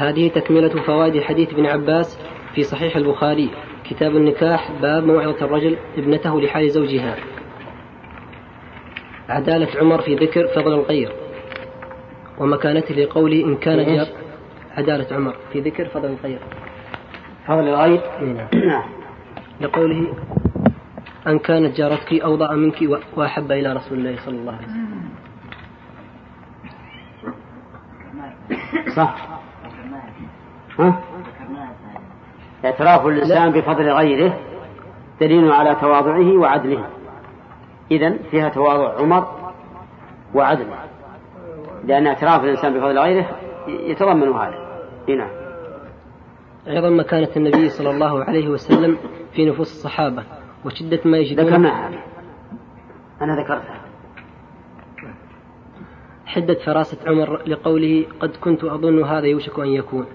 هذه تكملة فوائد حديث ابن عباس في صحيح البخاري. كتاب النكاح باب موعظة الرجل ابنته لحال زوجها. عدالة عمر في ذكر فضل الغير. ومكانته لقوله إن كان جار عدالة عمر في ذكر فضل الغير. فضل الغير نعم. لقوله أن كانت جارتك أوضع منك وأحب إلى رسول الله صلى الله عليه وسلم. صح. ها؟ اعتراف الإنسان بفضل غيره دليل على تواضعه وعدله. إذا فيها تواضع عمر وعدله. لأن اعتراف الإنسان بفضل غيره يتضمن هذا. نعم. أيضا مكانة النبي صلى الله عليه وسلم في نفوس الصحابة وشدة ما يجدون ذكرنا هذا. أنا ذكرتها حدة فراسة عمر لقوله قد كنت أظن هذا يوشك أن يكون.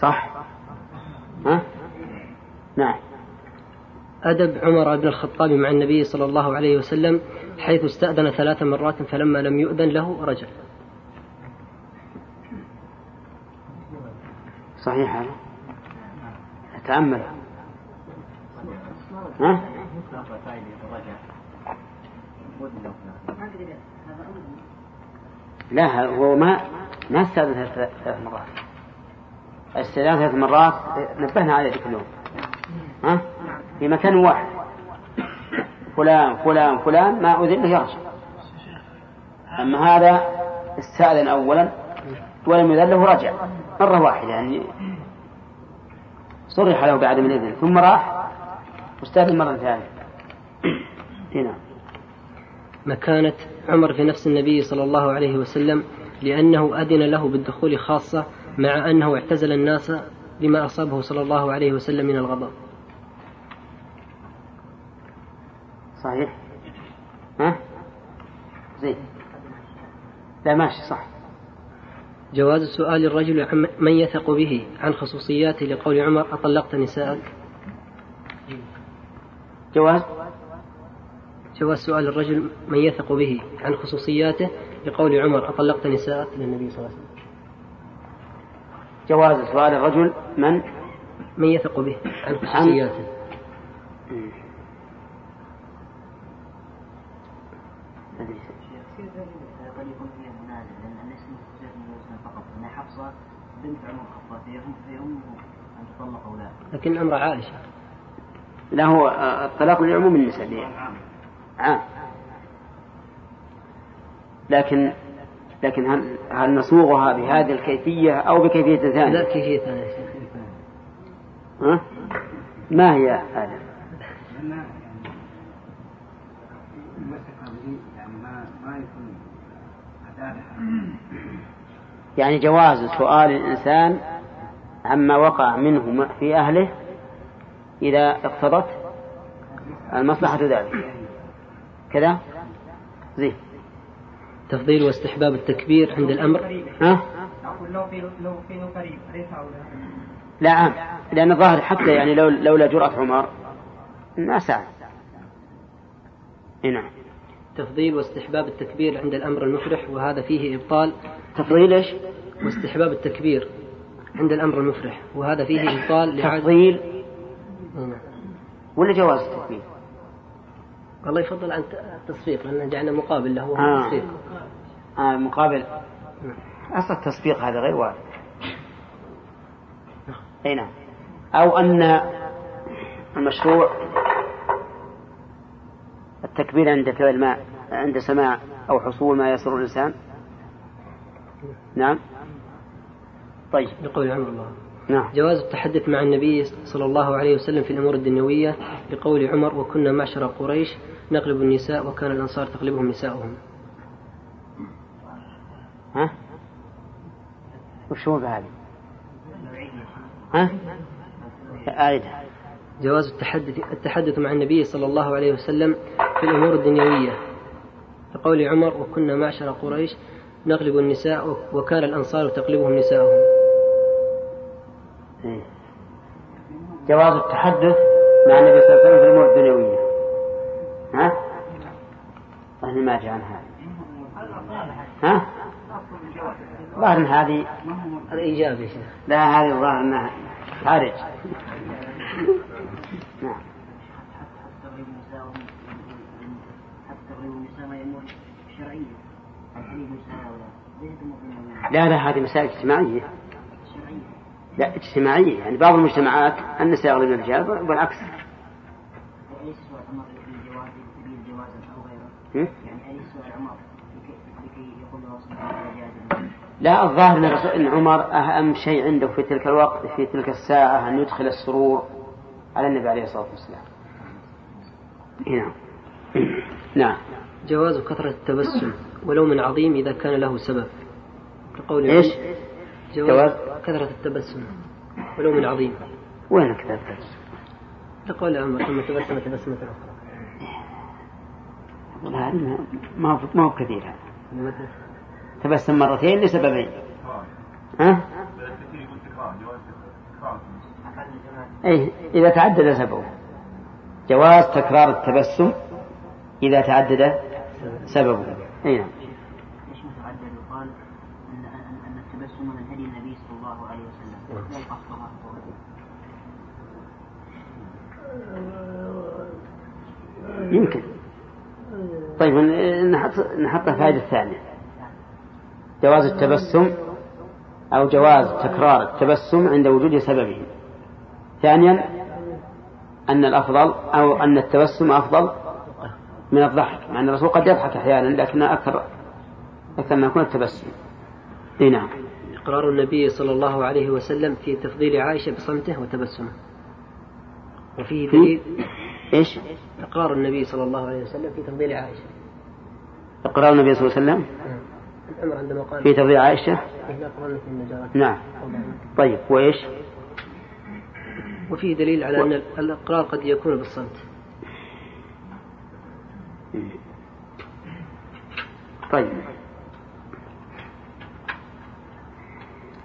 صح؟ ها؟ نعم. أدب عمر بن الخطاب مع النبي صلى الله عليه وسلم حيث استأذن ثلاث مرات فلما لم يؤذن له رجع. صحيح هذا؟ تأمل ها؟ لا هو ما ما استأذن ثلاث مرات. استئذان ثلاث مرات نبهنا عليه كلهم ها؟ في مكان واحد. فلان فلان فلان ما أذن له يرجع أما هذا استأذن أولا ولم يذن له رجع. مرة واحدة يعني. صرح له بعدم الإذن ثم راح. واستأذن مرة ثانية هنا. مكانة عمر في نفس النبي صلى الله عليه وسلم لأنه أذن له بالدخول خاصة مع أنه اعتزل الناس لما أصابه صلى الله عليه وسلم من الغضب. صحيح. ها؟ زين. لا ماشي صح. جواز سؤال الرجل عن من يثق به عن خصوصياته لقول عمر أطلقت نساءك جواز؟ جواز سؤال الرجل من يثق به عن خصوصياته لقول عمر أطلقت نساءك للنبي صلى الله عليه وسلم. جواز سؤال الرجل من؟ من يثق به. عن خصوصياته بنت عمر الخطاب فيهمه ان تطلق اولاده لكن الأمر عائشه لا هو الطلاق لعموم النساء عام. لكن لكن هل هل نصوغها بهذه الكيفية أو بكيفية ثانية؟ لا كيفية ثانية. ها؟ ما هي هذا؟ يعني جواز سؤال الإنسان عما وقع منه في أهله إذا اقتضت المصلحة ذلك كذا زين تفضيل واستحباب التكبير عند الأمر ها؟ لو في لو في قريب لا عام لأن الظاهر حتى يعني لو لولا جرأة عمر ما سعى نعم تفضيل واستحباب التكبير عند الأمر المفرح وهذا فيه إبطال تفضيل إيش؟ واستحباب التكبير عند الأمر المفرح وهذا فيه إبطال تفضيل نعم. ولا جواز التكبير؟ والله يفضل عن التصفيق لأن جعلنا مقابل له وهو آه. التصفيق. آه مقابل. أصل التصفيق هذا غير وارد. أي نعم. أو أن المشروع التكبير عند فعل ما عند سماع أو حصول ما يسر الإنسان. نعم. طيب. يقول عمر الله. نعم. جواز التحدث مع النبي صلى الله عليه وسلم في الأمور الدنيوية لقول عمر وكنا معشر قريش نقلب النساء وكان الأنصار تقلبهم نساؤهم ها؟ وش هو بهذه؟ ها؟ آية جواز التحدث التحدث مع النبي صلى الله عليه وسلم في الأمور الدنيوية لقول عمر وكنا معشر قريش نقلب النساء وكان الأنصار تقلبهم نساؤهم. جواز التحدث مع النبي صلى الله عليه وسلم في الأمور الدنيوية. ها؟ أهل ما جاء عن هذا؟ ها؟ ظاهر إن هذه هذا إيجابي شيخ. لا هذه الظاهر إنها خارج. نعم. لا لا هذه مسائل اجتماعية. لا اجتماعية يعني بعض المجتمعات النساء يغلبن الرجال والعكس يعني لا الظاهر إن إن عمر أهم شيء عنده في تلك الوقت في تلك الساعة أن يدخل السرور على النبي عليه الصلاة والسلام. نعم. نعم. جواز كثرة التبسم ولو من عظيم إذا كان له سبب إيش؟ جواز كثرة التبسم ولو من عظيم وين كثرة التبسم؟ كقول عمر ثم تبسم تبسمة أخرى والله ما هو ما هو كثير تبسم مرتين لسببين. ها؟ أي إذا تعدد سببه. جواز تكرار التبسم إذا تعدد سببه. أي نعم ليش متعدد وقال ان ان التبسم من هدي النبي صلى الله عليه وسلم لا يقصها يمكن. طيب نحط نحط الفائدة الثانية. جواز التبسم أو جواز تكرار التبسم عند وجود سببه. ثانيا أن الأفضل أو أن التبسم أفضل من الضحك مع أن الرسول قد يضحك أحيانا لكن أكثر أكثر ما يكون التبسم. إي نعم. إقرار النبي صلى الله عليه وسلم في تفضيل عائشة بصمته وتبسمه. وفيه دليل إيش؟ إقرار النبي صلى الله عليه وسلم في تفضيل عائشة. إقرار النبي صلى الله عليه وسلم؟ عمر عندما قال. في تفضيل عائشة؟ النجارة نعم. طيب وإيش؟ وفيه دليل على أن الإقرار قد يكون بالصمت. طيب.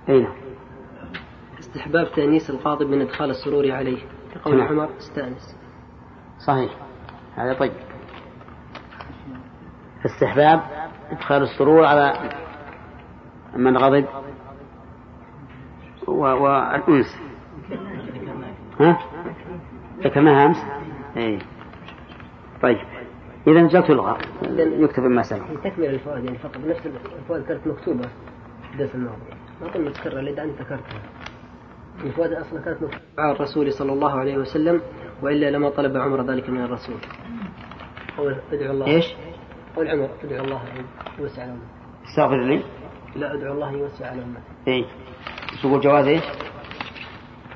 أي نعم استحباب تأنيس الغاضب من إدخال السرور عليه. كقول نعم. عمر استأنس. صحيح. هذا طيب. استحباب إدخال السرور على من غضب. والأنس ها؟ ذكرناها أمس؟ أي طيب. إذا جاء تلغى. يكتب المسألة هي تكمل الفوائد يعني فقط نفس الفوائد كانت مكتوبة في الدرس الماضي. ما قلنا تكرر لأن أنت ذكرتها. الفوائد أصلا كانت على الرسول صلى الله عليه وسلم وإلا لما طلب عمر ذلك من الرسول. قول ادعو الله. إيش؟ قول عمر ادعو الله يوسع على أمته. استغفر لي. لا ادعو الله يوسع على إيه. إيش يقول جواز إيش؟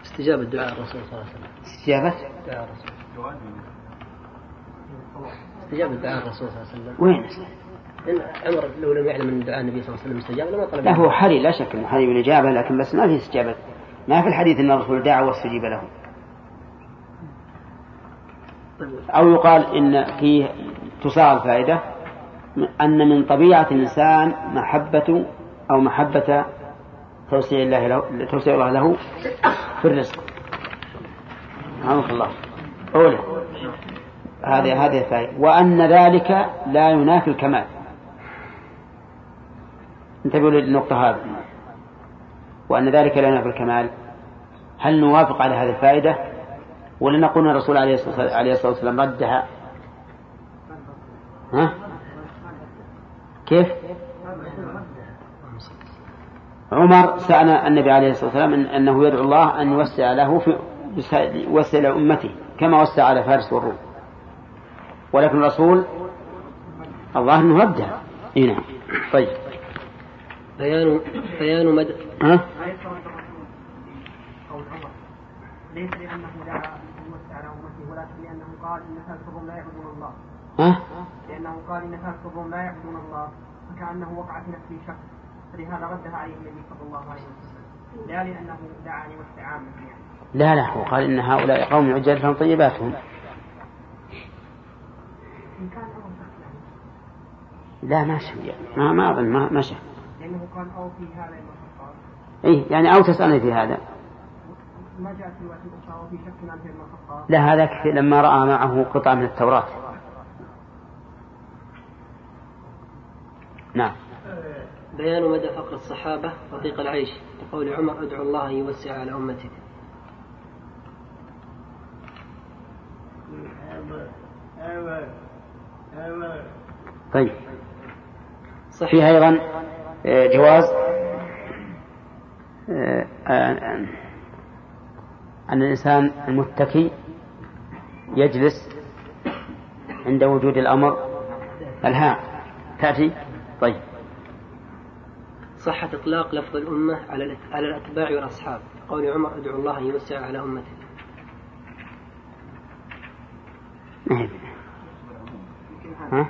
استجابة دعاء الرسول صلى الله عليه وسلم. استجابة؟ دعاء الرسول. استجابة دعاء الرسول صلى الله عليه وسلم. وين؟ لأن عمر لو لم يعلم أن دعاء النبي صلى الله عليه وسلم استجاب لما طلب. لا هو حري لا شك إنه حري بالإجابة لكن بس ما في استجابة. ما في الحديث إن الرسول دعا واستجيب له. أو يقال إن فيه تصاغ الفائده أن من طبيعة الإنسان محبة أو محبة توسيع الله له توسيع الله له في الرزق. رحمك الله. أولى. هذه هذه الفائدة وأن ذلك لا ينافي الكمال. انتبهوا للنقطة هذه. وأن ذلك لا ينافي الكمال. هل نوافق على هذه الفائدة؟ ولا نقول أن الرسول عليه الصلاة والسلام ردها؟ ها؟ كيف؟ عمر سأل النبي عليه الصلاة والسلام أنه يدعو الله أن يوسع له في يوسع لأمته كما وسع على فارس والروم. ولكن الرسول الله أنه ردها. إيه نعم. طيب. بيان بيان مد ها؟ ليس لأنه دعا على أمته ولكن لأنه قال إن تركهم لا يعبدون الله ها؟ لأنه قال إن تركهم لا يعبدون الله فكأنه وقع في نفسه شك فلهذا ردها عليه النبي صلى الله عليه وسلم لا لأنه دعا لوسع يعني لا لا هو قال إن هؤلاء قوم عجال لهم طيباتهم لا ما شاء ما ما أظن ما شاء لأنه قال أو في هذا المخطط إيه يعني أو تسألني في هذا. ما جاءت في رواية أخرى وفي شك عن في المخطط لا هذا كفي لما رأى معه قطعة من التوراة. نعم. بيان مدى فقر الصحابة وضيق العيش. لقول عمر ادعو الله أن يوسع على أمتك طيب. فيها أيضا جواز آه، آه، أن الإنسان المتكي يجلس عند وجود الأمر الهاء تأتي؟ طيب. صحة إطلاق لفظ الأمة على على الأتباع والأصحاب. قول عمر أدعو الله أن يوسع على أمته. ها؟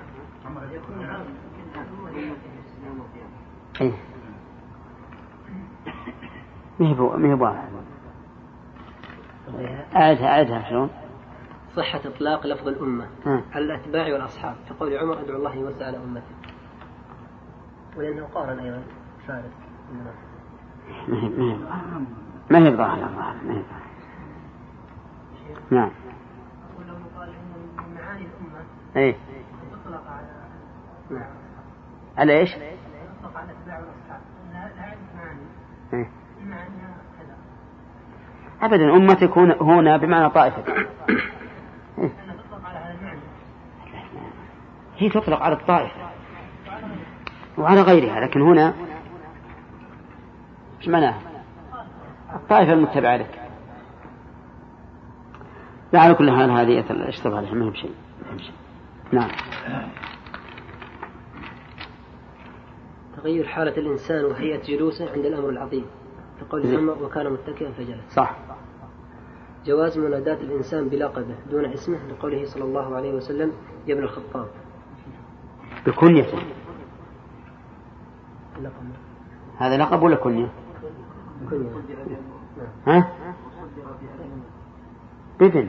إيه. ما هي ما هي واضحة أعدها أعدها شلون؟ صحة إطلاق لفظ الأمة ها. على الأتباع والأصحاب كقول عمر أدعو الله يوسع على أمته ولأنه قارن أيضا فارس ما هي ما هي ما هي. نعم ولو يقال ان من معاني الامه إيه تطلق على نعم على إيش؟ تطلق على الاتباع والاصحاب لا لا عده معاني إيه. كذا أبدا أمتك هنا, هنا بمعنى هذا المعنى هي تطلق على الطائفة وعلى غيرها لكن هنا إيش معناها؟ الطائفة المتبعة لك لا على كل حال هذه اشتغل عليها ما هي بشيء. نعم تغير حالة الإنسان وهيئة جلوسه عند الأمر العظيم. كقول زين. عمر وكان متكئا فجلس. صح. جواز مناداة الإنسان بلقبه دون اسمه لقوله صلى الله عليه وسلم يا ابن الخطاب. بكنيته هذا لقب ولا كنية؟ كنية. ها؟ بابن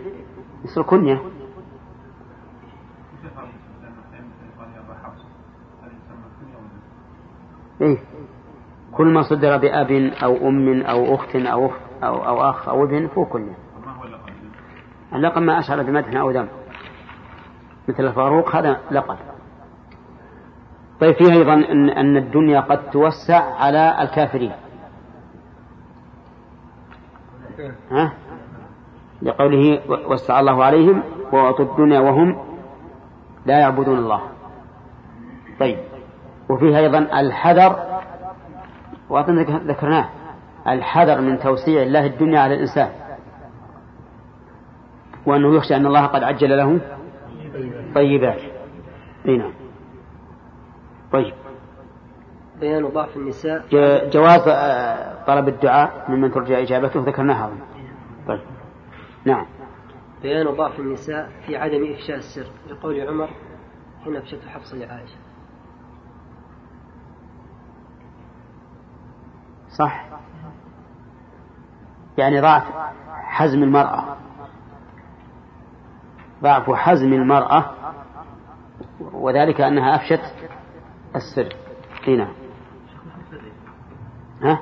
يصير كنية إيه. كل ما صدر بأب أو أم أو أخت أو أخت أو, أو أخ أو ابن فهو كنية اللقب ما أشعر بمدح أو ذم مثل الفاروق هذا لقب. طيب فيه أيضا أن, أن الدنيا قد توسع على الكافرين. ها؟ لقوله وسع الله عليهم وأعطوا الدنيا وهم لا يعبدون الله. طيب. وفيه أيضا الحذر وأظن ذكرناه الحذر من توسيع الله الدنيا على الإنسان. وأنه يخشى أن الله قد عجل له طيبات. أي نعم. طيب. بيان ضعف النساء. جواز آه، طلب الدعاء ممن ترجى إجابته ذكرناها. طيب. نعم. بيان ضعف النساء في عدم إفشاء السر. لقول عمر حين أفشته حفصة لعائشة. صح؟ يعني ضعف حزم المرأة. ضعف حزم المرأة وذلك أنها أفشت السر. إي نعم. ها؟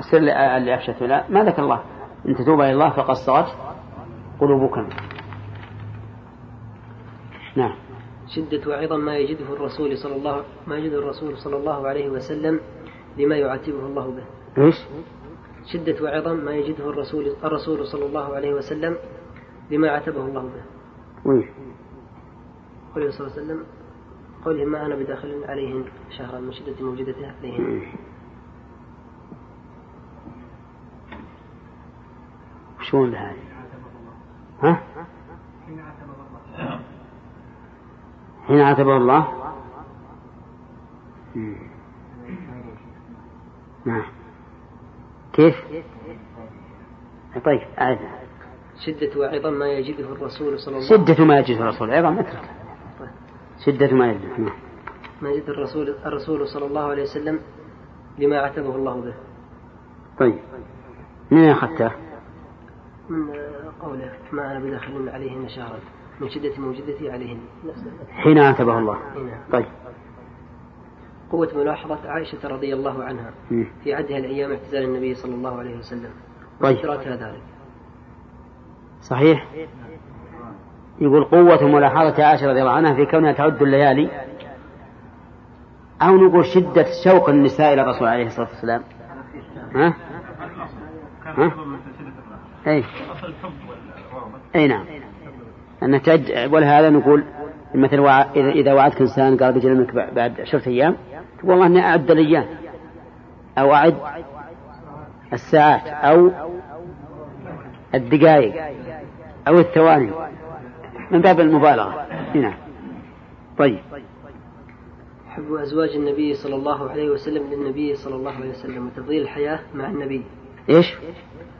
السر اللي أفشته لا ما ذكر الله. إن تتوبا إلى الله فقد صغت قلوبكم. نعم. شدة وعظم ما يجده الرسول صلى الله ما يجده الرسول صلى الله عليه وسلم لما يعاتبه الله به إيش؟ شدة وعظم ما يجده الرسول الرسول صلى الله عليه وسلم لما عاتبه الله به وين؟ قوله صلى الله عليه وسلم قوله ما أنا بداخل عليهن شهرا من شدة موجودته عليهن شلون هذه؟ ها؟ حين عاتبه الله مم. نعم. كيف؟ طيب أعدها شدة وعظم ما يجده الرسول صلى الله عليه شدة ما يجد الرسول عظم اترك شدة ما يجد نعم. ما يجد الرسول الرسول صلى الله عليه وسلم لما عاتبه الله به. طيب. من أخذته؟ من قوله ما أنا بداخل عليهن شهرا من شدة موجودتي عليهن. نفس حين عاتبه الله. طيب. قوة ملاحظة عائشة رضي الله عنها مم. في عدها الأيام اعتزال النبي صلى الله عليه وسلم طيب. ذلك صحيح يقول قوة ملاحظة عائشة رضي الله عنها في كونها تعد الليالي أو نقول شدة شوق النساء إلى الرسول عليه الصلاة والسلام ها؟ ها؟ أي أي نعم أن تعد ولهذا نقول مثل وع... إذا وعدك إنسان قال بيجي منك بعد عشرة أيام والله إني أعد الأيام أو أعد الساعات أو الدقائق أو الثواني من باب المبالغة. نعم. طيب. حب أزواج النبي صلى الله عليه وسلم للنبي صلى الله عليه وسلم وتفضيل الحياة مع النبي. إيش؟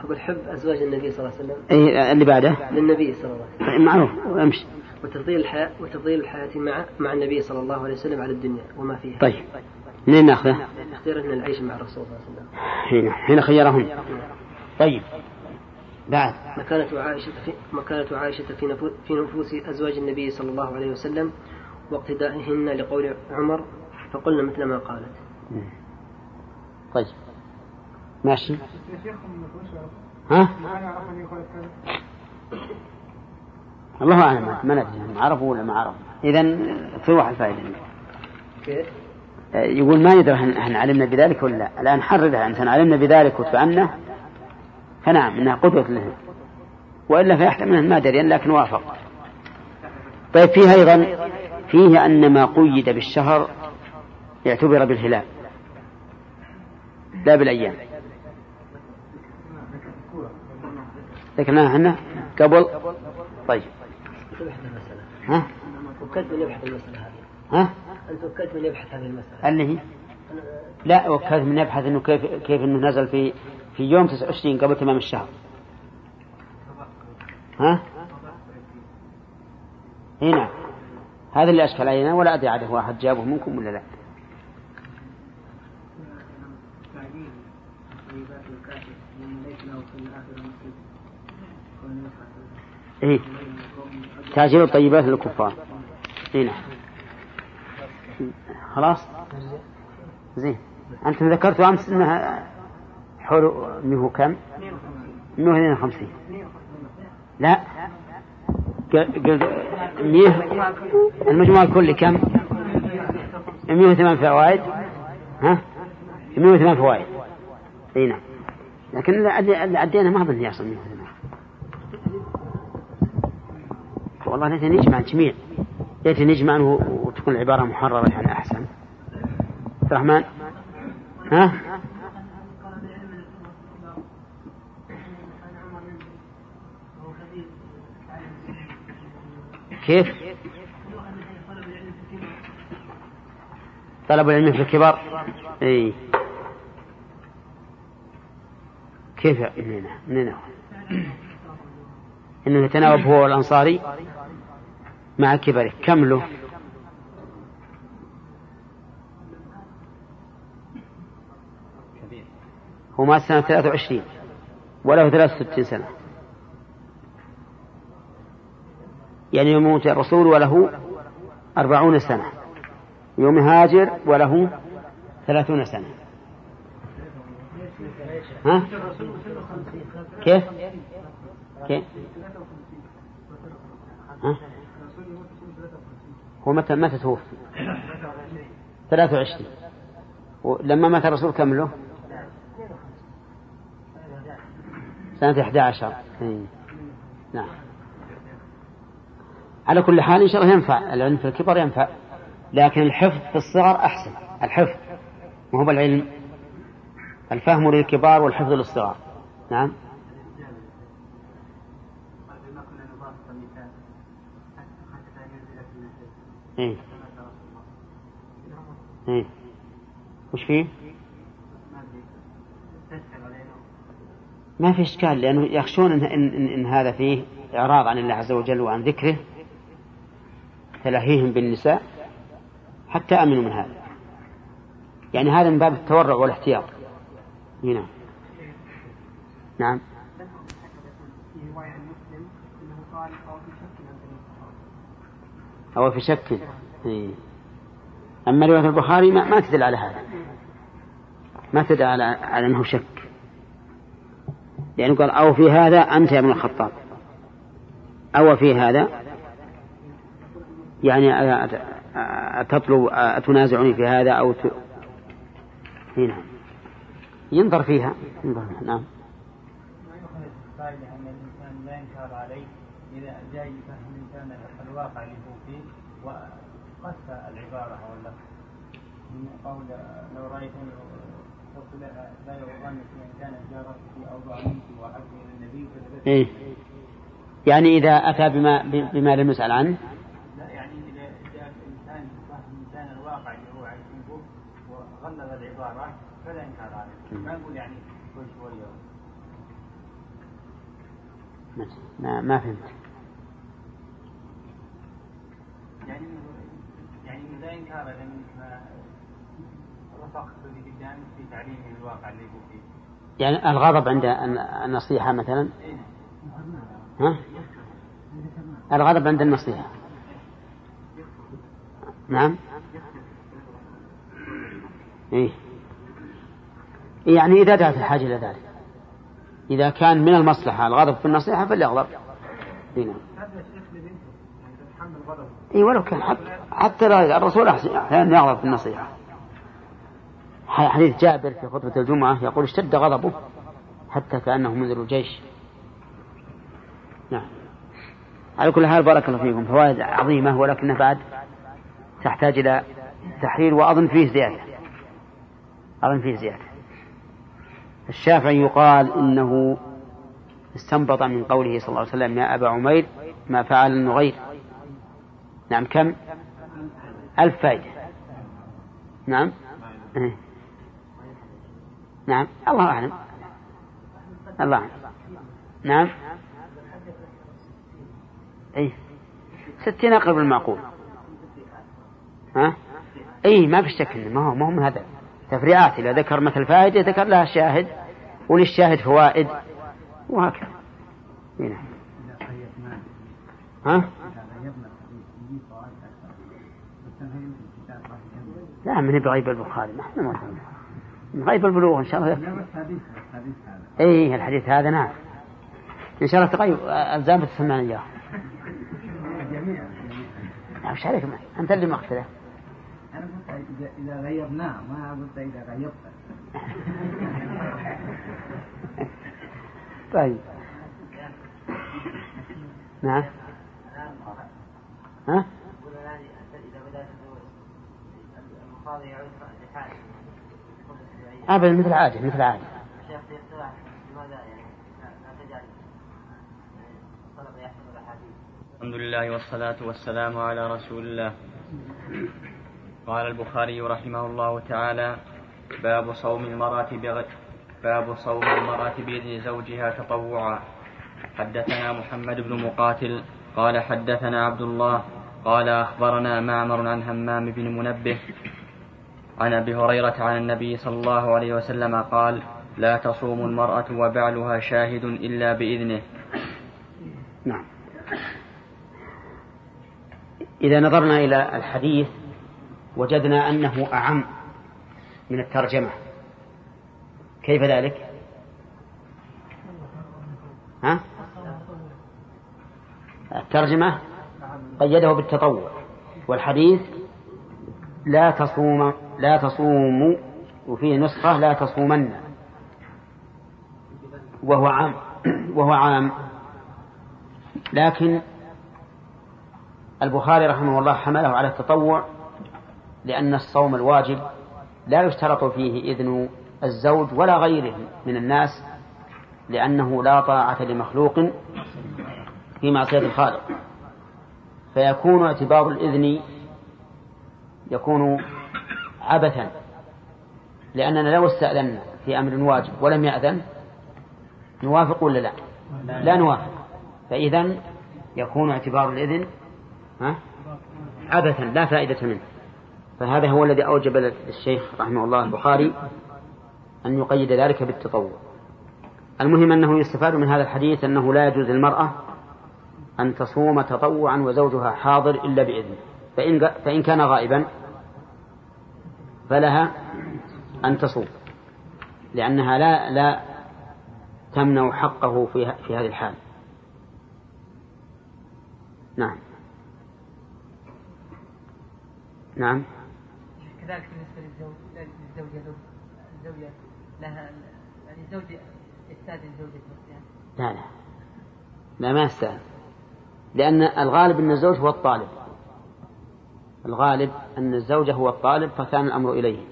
أقول حب أزواج النبي صلى الله عليه وسلم أي اللي بعده؟ للنبي صلى الله عليه وسلم. معروف أمشي. وتفضيل الحياة وتفضيل الحياة مع مع النبي صلى الله عليه وسلم على الدنيا وما فيها طيب منين ناخذه؟ اختيار أن العيش مع الرسول صلى الله عليه وسلم حين حين خيرهم طيب بعد مكانة عائشة في مكانة عائشة في في نفوس أزواج النبي صلى الله عليه وسلم واقتدائهن لقول عمر فقلنا مثل ما قالت. طيب ماشي ها؟ ما يعرف ان يقول كذا الله أعلم ما ندري عرفوا ولا ما عرفوا اذا تروح الفائده كيف؟ يقول ما ندري هل هل علمنا بذلك ولا لا. الآن حررها أنت علمنا بذلك وتعنه فنعم إنها قدوه له وإلا فيحتمل أن ما دري لكن وافق. طيب فيه أيضا فيه أن ما قيد بالشهر اعتبر بالهلال. لا بالأيام. ذكرناها إحنا؟ قبل؟ طيب. ها؟ وكلت من يبحث المسألة هذه. ها؟ أنت وكلت من يبحث هذه المسألة. اللي هي؟ لا وكذا من يبحث إنه كيف كيف إنه نزل في في يوم 29 قبل تمام الشهر. ها؟ إي نعم. هذا اللي أشكل علينا ولا أدري عاد هو أحد جابه منكم ولا لا. إيه. تأجيل الطيبات للكفار. اي نعم. خلاص؟ زين. أنتم ذكرتوا أمس أنها حول منه كم؟ 152 لا. قلت 100 المجموع الكلي كم؟ 108 فوائد. ها؟ 108 فوائد. اي نعم. لكن اللي عدينا ما يصل 108 والله ليت نجمع الجميع ليت نجمع وتكون العبارة محررة يعني أحسن. عبد الرحمن؟ ها؟ كيف؟ طلب العلم في الكبار؟ إي. كيف منين منين انه يتناوب هو والانصاري مع كبره كم له هو مات سنة 23 وله 63 سنة يعني يوم موت الرسول وله أربعون سنة يوم هاجر وله ثلاثون سنة ها؟ كيف؟ كيف؟ ها؟ هو؟ متى متى توفي؟ 23 ولما مات الرسول كم له؟ سنة 11 إيه. نعم. على كل حال إن شاء الله ينفع العلم في الكبر ينفع. لكن الحفظ في الصغر أحسن. الحفظ وهو العلم الفهم للكبار والحفظ للصغار. نعم. إيه. إيه. وش فيه؟ ما في إشكال لأنه يخشون إن, إن, إن, هذا فيه إعراض عن الله عز وجل وعن ذكره تلهيهم بالنساء حتى أمنوا من هذا يعني هذا من باب التورع والاحتياط هنا نعم في رواية عن مسلم أنه قال أو في شك عن بني الصحابة. أو في شك. إيه. أما رواية البخاري ما, ما تدل على هذا. ما تدل على, على أنه شك. لأنه قال أو في هذا أنت يا ابن الخطاب. أو في هذا. يعني أتطلب أتنازعني في هذا أو ت... هنا ينظر فيها. ينظر فيها. نعم. ما يؤخذ الفائدة أن الإنسان لا ينكر عليه إذا جاء يفهم الإنسان الواقع اللي هو فيه وقص العبارة أو اللفظ من قول لو رأيت قلت لا يغرنك إن كانت جارتك أوضع منك وأحب إلى النبي إيه؟ يعني إذا أتى بما بما لم يسأل عنه؟ لا يعني إذا جاء الإنسان فهم الواقع اللي هو عايش فيه وغلظ العبارة فلا إنكار عليه. ما نقول يعني شوي شوي. ما ما فهمت. يعني يعني رفقت في تعليم الواقع اللي هو فيه يعني الغضب عند النصيحة مثلا إيه. ها؟ الغضب عند النصيحة نعم إيه؟ يعني إذا دعت الحاجة إلى ذلك إذا كان من المصلحة الغضب في النصيحة فليغضب إيه نعم. إي ولو كان حتى, حتى لا الرسول أحيانا يغضب في النصيحة. حديث جابر في خطبة الجمعة يقول اشتد غضبه حتى كأنه منذر الجيش. نعم. على كل حال بارك الله فيكم. فوائد عظيمة ولكنها بعد تحتاج إلى تحرير وأظن فيه زيادة. أظن فيه زيادة. الشافعي يقال إنه استنبط من قوله صلى الله عليه وسلم يا أبا عمير ما فعل النغير. نعم كم؟ ألف فائدة. نعم؟ إيه. نعم الله أعلم. الله أعلم. نعم؟ أي ستين أقرب المعقول ها؟ أي ما في شك ما هو ما هو من هذا. تفريعات إذا ذكر مثل فائدة ذكر لها شاهد وللشاهد فوائد؟ وهكذا. نعم. ها؟ لا من بغيب البخاري؟ ما إحنا ما من غيب البلوغ إن شاء الله. اي الحديث هذا نعم. إن شاء الله تغيب الزام بتسمعنا اياه وش عليك؟ أنت اللي مختلف أنا قلت اذا غيرناه ما قلت إذا غيرت. طيب. نعم. ها؟ أبدا مثل عادة مثل عادة الحمد لله والصلاة والسلام على رسول الله. قال البخاري رحمه الله تعالى باب صوم المرأة بغد باب صوم المرأة بإذن زوجها تطوعا. حدثنا محمد بن مقاتل قال حدثنا عبد الله قال أخبرنا معمر عن همام بن منبه عن أبي هريرة عن النبي صلى الله عليه وسلم قال لا تصوم المرأة وبعلها شاهد إلا بإذنه. نعم. إذا نظرنا إلى الحديث وجدنا أنه أعم من الترجمة. كيف ذلك؟ ها؟ الترجمة قيده بالتطوع والحديث لا تصوم لا تصوموا وفيه نسخة لا تصومن. وهو عام. وهو عام. لكن البخاري رحمه الله حمله على التطوع لأن الصوم الواجب لا يشترط فيه إذن الزوج ولا غيره من الناس لأنه لا طاعة لمخلوق في معصية الخالق. فيكون اعتبار الإذن يكون عبثا لأننا لو استأذنا في أمر واجب ولم يأذن نوافق ولا لا؟ لا نوافق. فإذا يكون اعتبار الإذن عبثا لا فائدة منه. فهذا هو الذي أوجب للشيخ رحمه الله البخاري أن يقيد ذلك بالتطوع. المهم أنه يستفاد من هذا الحديث أنه لا يجوز للمرأة أن تصوم تطوعا وزوجها حاضر إلا بإذنه فإن, فإن كان غائبا فلها أن تصوم لأنها لا لا تمنع حقه في في هذه الحال. نعم. نعم. كذلك بالنسبة للزوج للزوجة الزوجة لها يعني الزوج يستأذن زوجته لا لا. لا ما يستاهل لأن الغالب أن الزوج هو الطالب. الغالب أن الزوجة هو الطالب فكان الأمر إليه.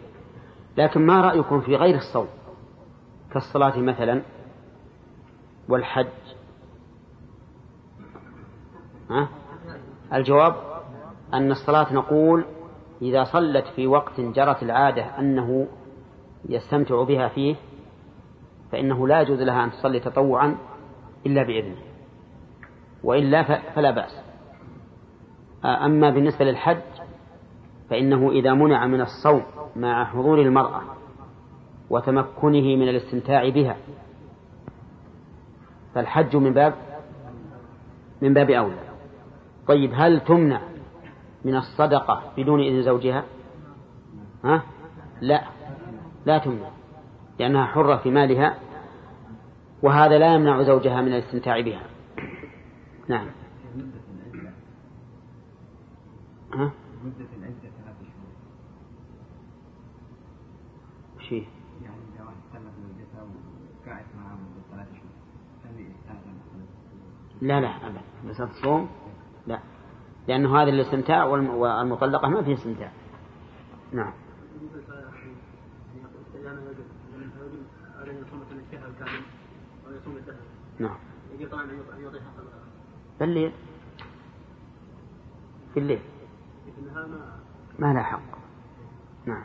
لكن ما رأيكم في غير الصوم؟ كالصلاة مثلا والحج. ها؟ الجواب أن الصلاة نقول إذا صلت في وقت جرت العادة أنه يستمتع بها فيه فإنه لا يجوز لها أن تصلي تطوعا إلا بإذنه. وإلا فلا بأس. أما بالنسبة للحج فإنه إذا منع من الصوم مع حضور المرأة وتمكنه من الاستمتاع بها فالحج من باب من باب أولى طيب هل تمنع من الصدقة بدون إذن زوجها ها؟ لا لا تمنع لأنها حرة في مالها وهذا لا يمنع زوجها من الاستمتاع بها نعم ها؟ مدة العدة ثلاث شهور وش يعني إذا واحد سلف زوجته وقاعد معها مدة ثلاث شهور هل يستأذن لا لا أبدا. بس الصوم لا. لأنه هذا الاستمتاع والمطلقة ما فيه استمتاع. نعم. نعم. بالليل في الليل. ما لا حق. نعم.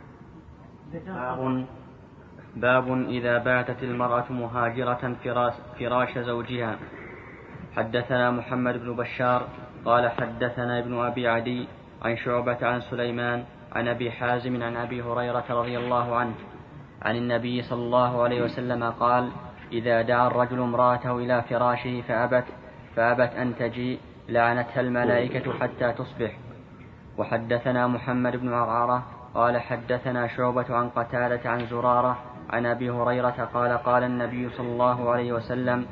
باب باب إذا باتت المرأة مهاجرة فراش زوجها. حدثنا محمد بن بشار قال حدثنا ابن أبي عدي عن شعبة عن سليمان عن أبي حازم عن أبي هريرة رضي الله عنه عن النبي صلى الله عليه وسلم قال إذا دعا الرجل امرأته إلى فراشه فأبت فأبت أن تجيء لعنتها الملائكة حتى تصبح. وحدثنا محمد بن عرعرة قال حدثنا شعبة عن قتالة عن زرارة عن أبي هريرة قال قال النبي صلى الله عليه وسلم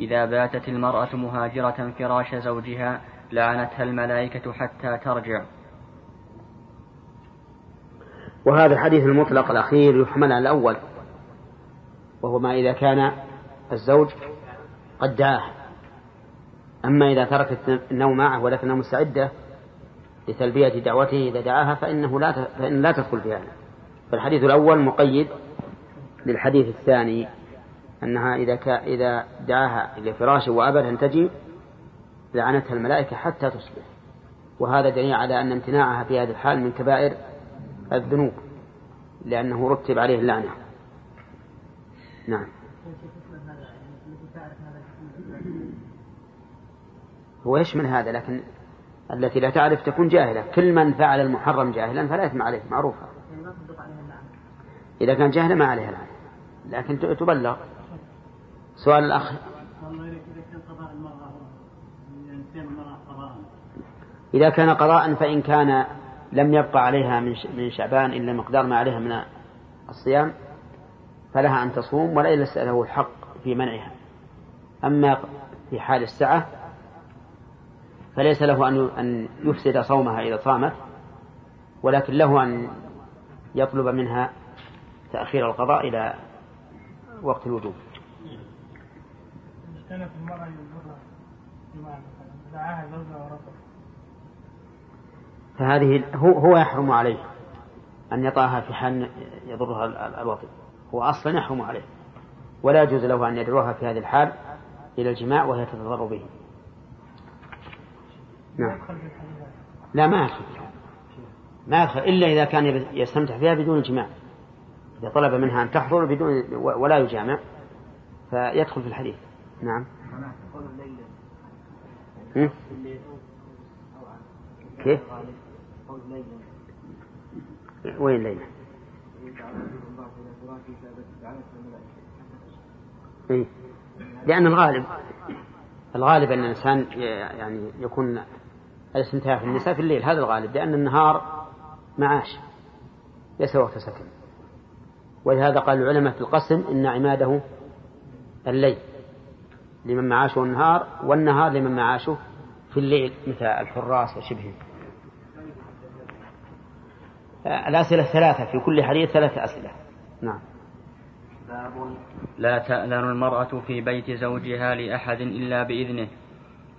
إذا باتت المرأة مهاجرة فراش زوجها لعنتها الملائكة حتى ترجع. وهذا الحديث المطلق الأخير يحمل على الأول وهو ما إذا كان الزوج قد دعاه. أما إذا تركت النوم معه ولكنها مستعدة لتلبية دعوته إذا دعاها فإنه لا فإن لا تدخل في هذا. فالحديث الأول مقيد للحديث الثاني. أنها إذا كا إذا دعاها إلى فراشه وأبد أن تجي لعنتها الملائكة حتى تصبح. وهذا دليل على أن امتناعها في هذه الحال من كبائر الذنوب لأنه رتب عليه اللعنة. نعم. هو يشمل هذا لكن التي لا تعرف تكون جاهلة. كل من فعل المحرم جاهلا فلا يثم عليه معروفة. إذا كان جاهلا ما عليها الآن لكن تبلغ. سؤال الأخ. إذا كان قضاء فإن كان لم يبقى عليها من شعبان إلا مقدار ما عليها من الصيام فلها أن تصوم ولا ليس له الحق في منعها. أما في حال السعة فليس له أن يفسد صومها إذا صامت ولكن له أن يطلب منها تأخير القضاء إلى وقت الوجوب. فهذه هو هو يحرم عليه أن يطاها في حال يضرها الوطن. هو أصلا يحرم عليه. ولا يجوز له أن يدعوها في هذه الحال إلى الجماع وهي تتضر به. نعم. لا ما يدخل ما يدخل إلا إذا كان يستمتع فيها بدون جماع. إذا طلب منها أن تحضر بدون ولا يجامع فيدخل في الحديث. نعم كيف؟ وين ليلة؟ إيه؟ لأن الغالب الغالب أن الإنسان يعني يكون الاستمتاع في النساء في الليل هذا الغالب لأن النهار معاش ليس وقت سكن ولهذا قال العلماء في القسم إن عماده الليل لمن معاشه النهار والنهار لمن معاشه في الليل مثل الحراس وشبههم. الأسئلة ثلاثة في كل حديث ثلاثة أسئلة. نعم. لا تأذن المرأة في بيت زوجها لأحد إلا بإذنه.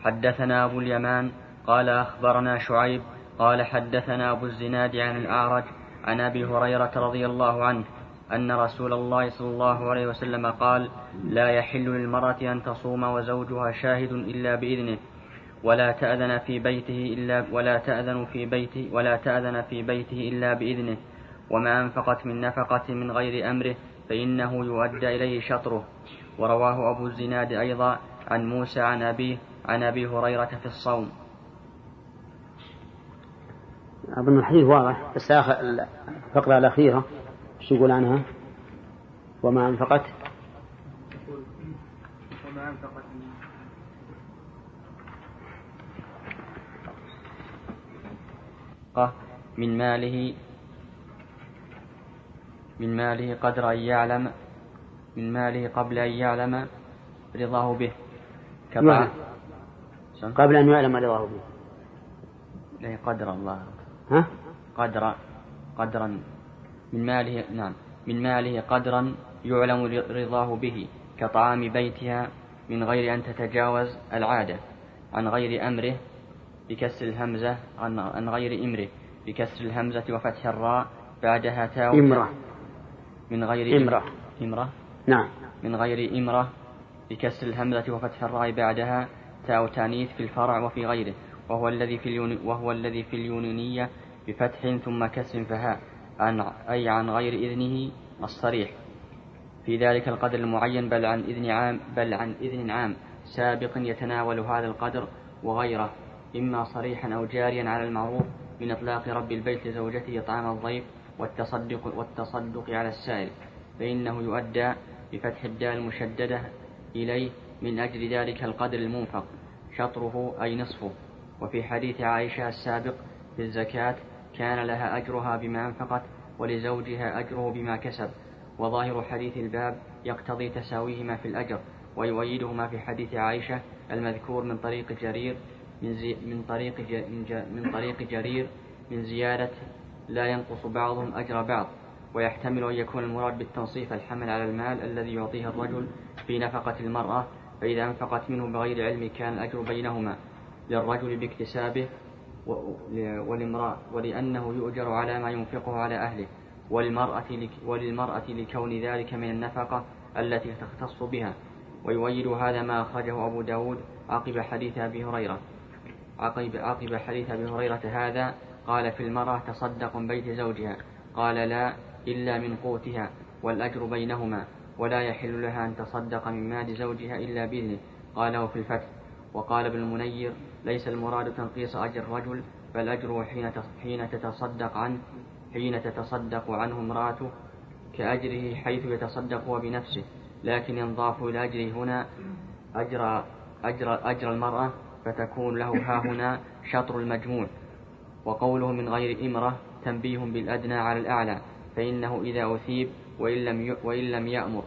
حدثنا أبو اليمان قال أخبرنا شعيب قال حدثنا أبو الزناد عن الأعرج عن أبي هريرة رضي الله عنه أن رسول الله صلى الله عليه وسلم قال لا يحل للمرأة أن تصوم وزوجها شاهد إلا بإذنه ولا تأذن في بيته إلا ولا تأذن في بيته ولا تأذن في بيته إلا بإذنه وما أنفقت من نفقة من غير أمره فإنه يؤدى إليه شطره. ورواه أبو الزناد أيضا عن موسى عن أبيه عن أبي هريرة في الصوم. أظن الحديث واضح بس الفقرة الأخيرة. شو يقول عنها وما أنفقت؟ وما أنفقت من ماله من ماله قدر أن يعلم من ماله قبل أن يعلم رضاه به. كما قبل أن يعلم رضاه به. لا قدر الله. ها؟ قدر قدرا. من ماله نعم من ماله قدرا يعلم رضاه به كطعام بيتها من غير أن تتجاوز العادة عن غير أمره بكسر الهمزة عن, عن غير إمره بكسر الهمزة وفتح الراء بعدها تاء إمرة. من غير إمرة. إمرة. نعم. من غير إمرة بكسر الهمزة وفتح الراء بعدها تاء تانيث في الفرع وفي غيره وهو الذي في اليون وهو الذي في اليونانية بفتح ثم كسر فهاء. عن أي عن غير إذنه الصريح. في ذلك القدر المعين بل عن إذن عام بل عن إذن عام. سابق يتناول هذا القدر وغيره إما صريحا أو جاريا على المعروف من إطلاق رب البيت لزوجته طعام الضيف والتصدق والتصدق على السائل. فإنه يؤدى بفتح الدال المشددة إليه من أجل ذلك القدر المنفق شطره أي نصفه. وفي حديث عائشة السابق في الزكاة كان لها أجرها بما أنفقت ولزوجها أجره بما كسب. وظاهر حديث الباب يقتضي تساويهما في الأجر ويؤيدهما في حديث عائشة المذكور من طريق جرير من, زي من طريق من, طريق جرير من زيادة لا ينقص بعضهم أجر بعض. ويحتمل أن يكون المراد بالتنصيف الحمل على المال الذي يعطيه الرجل في نفقة المرأة فإذا أنفقت منه بغير علم كان الأجر بينهما. للرجل باكتسابه والامرأة ولأنه يؤجر على ما ينفقه على أهله. وللمرأة, وللمرأة لكون ذلك من النفقة التي تختص بها. ويؤيد هذا ما أخرجه أبو داود عقب حديث أبي هريرة. عقب, عقب حديث أبي هريرة هذا قال في المرأة تصدق من بيت زوجها. قال لا إلا من قوتها والأجر بينهما ولا يحل لها أن تصدق من مال زوجها إلا بإذنه. قاله في الفتح. وقال ابن المنير ليس المراد تنقيص أجر الرجل بل أجره حين حين تتصدق عنه حين تتصدق عنه امرأته كأجره حيث يتصدق هو بنفسه. لكن ينضاف إلى أجره هنا أجر أجر أجر المرأة فتكون له ها هنا شطر المجموع. وقوله من غير إمرة تنبيه بالأدنى على الأعلى فإنه إذا أثيب وإن لم وإن لم يأمر.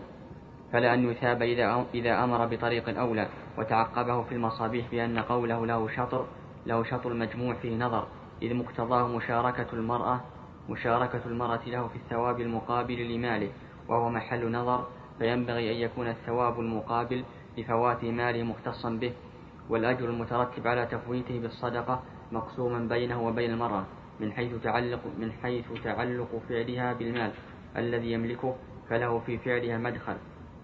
فلا أن يثاب إذا إذا أمر بطريق أولى وتعقبه في المصابيح بأن قوله له شطر له شطر المجموع فيه نظر إذ مقتضاه مشاركة المرأة مشاركة المرأة له في الثواب المقابل لماله وهو محل نظر فينبغي أن يكون الثواب المقابل لفوات ماله مختصا به والأجر المترتب على تفويته بالصدقة مقسوما بينه وبين المرأة من حيث تعلق من حيث تعلق فعلها بالمال الذي يملكه فله في فعلها مدخل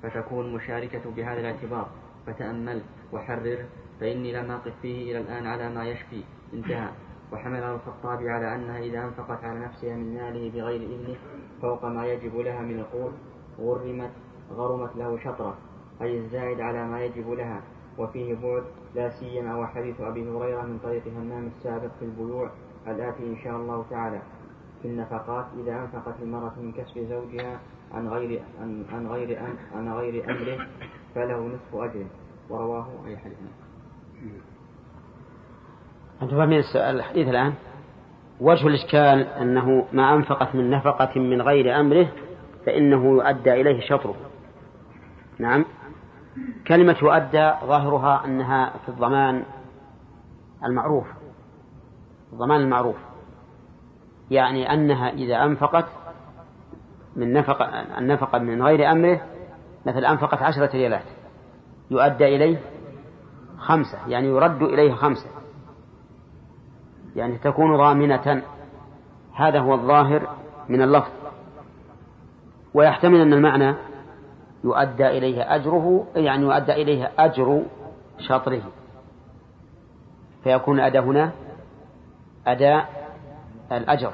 فتكون مشاركة بهذا الاعتبار. فتأمل وحرر فإني لم أقف فيه إلى الآن على ما يشفي. انتهى. وحمل الخطاب على أنها إذا أنفقت على نفسها من ماله بغير إذنه فوق ما يجب لها من القول غرمت غرمت له شطرة. أي الزائد على ما يجب لها. وفيه بعد لا سيما وحديث أبي هريرة من طريق همام السابق في البيوع الآتي إن شاء الله تعالى. في النفقات إذا أنفقت المرأة من كسب زوجها عن غير عن, غير عن غير أمره فله نصف أجره. ورواه أي حديث. أنتم فاهمين الحديث الآن؟ وجه الإشكال أنه ما أنفقت من نفقة من غير أمره فإنه يؤدى إليه شطره. نعم. كلمة يؤدى ظاهرها أنها في الضمان المعروف. الضمان المعروف. يعني أنها إذا أنفقت من نفقة النفقة من غير أمره مثل أنفقت عشرة ريالات. يؤدى إليه خمسة يعني يرد إليه خمسة. يعني تكون ضامنة هذا هو الظاهر من اللفظ. ويحتمل أن المعنى يؤدى إليه أجره يعني يؤدى إليه أجر شطره. فيكون الأداء هنا أداء الأجر.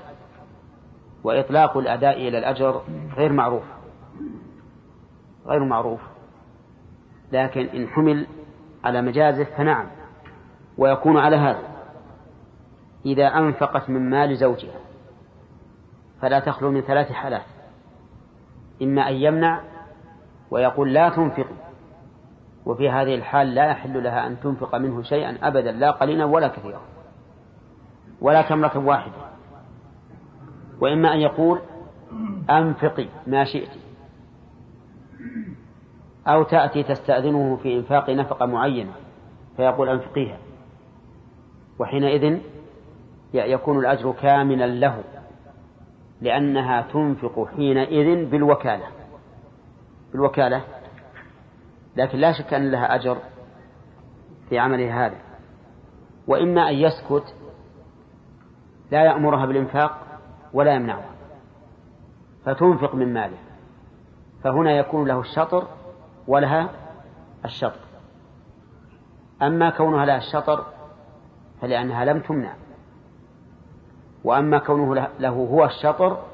وإطلاق الأداء إلى الأجر غير معروف. غير معروف. لكن إن حمل على مجازه فنعم ويكون على هذا. إذا أنفقت من مال زوجها فلا تخلو من ثلاث حالات. إما أن يمنع ويقول لا تنفق وفي هذه الحال لا يحل لها أن تنفق منه شيئا أبدا لا قليلا ولا كثيرا ولا تمرة واحدة. وإما أن يقول أنفقي ما شئت. أو تأتي تستأذنه في إنفاق نفقة معينة فيقول أنفقيها. وحينئذ يكون الأجر كاملا له لأنها تنفق حينئذ بالوكالة. بالوكالة لكن لا شك أن لها أجر في عملها هذا. وإما أن يسكت لا يأمرها بالإنفاق ولا يمنعها فتنفق من ماله. فهنا يكون له الشطر ولها الشطر. أما كونها لها الشطر فلأنها لم تمنع. وأما كونه له هو الشطر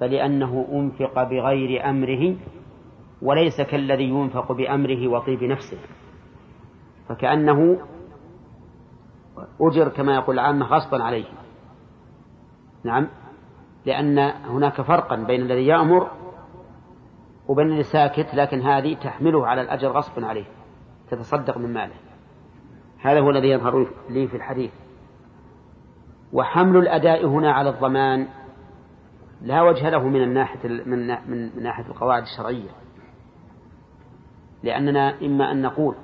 فلأنه أنفق بغير أمره وليس كالذي ينفق بأمره وطيب نفسه. فكأنه أجر كما يقول العامة غصبا عليه. نعم؟ لأن هناك فرقا بين الذي يأمر وبين الذي ساكت لكن هذه تحمله على الأجر غصبا عليه تتصدق من ماله. هذا هو الذي يظهر لي في الحديث. وحمل الأداء هنا على الضمان لا وجه له من الناحية من من ناحية القواعد الشرعية. لأننا إما أن نقول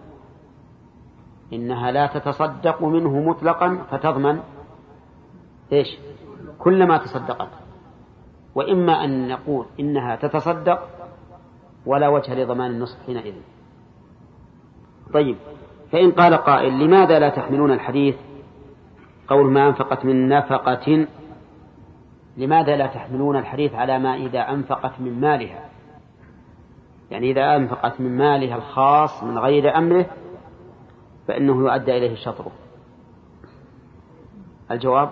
إنها لا تتصدق منه مطلقا فتضمن إيش؟ كل ما تصدقت. وإما أن نقول إنها تتصدق ولا وجه لضمان النصف حينئذ. طيب فإن قال قائل لماذا لا تحملون الحديث؟ قول ما أنفقت من نفقة لماذا لا تحملون الحديث على ما إذا أنفقت من مالها؟ يعني إذا أنفقت من مالها الخاص من غير أمره فإنه يؤدى إليه الشطر. الجواب؟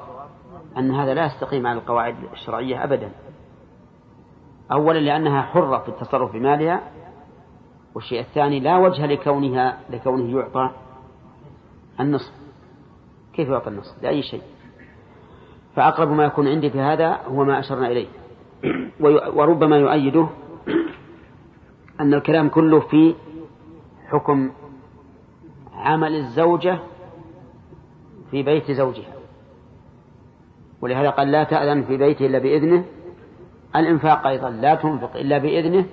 أن هذا لا يستقيم على القواعد الشرعية أبدا. أولا لأنها حرة في التصرف بمالها والشيء الثاني لا وجه لكونها لكونه يعطى النصف. كيف يعطى النصف؟ لأي شيء. فأقرب ما يكون عندي في هذا هو ما أشرنا إليه. وربما يؤيده أن الكلام كله في حكم عمل الزوجة في بيت زوجها. ولهذا قال لا تأذن في بيته إلا بإذنه. الإنفاق أيضا لا تنفق إلا بإذنه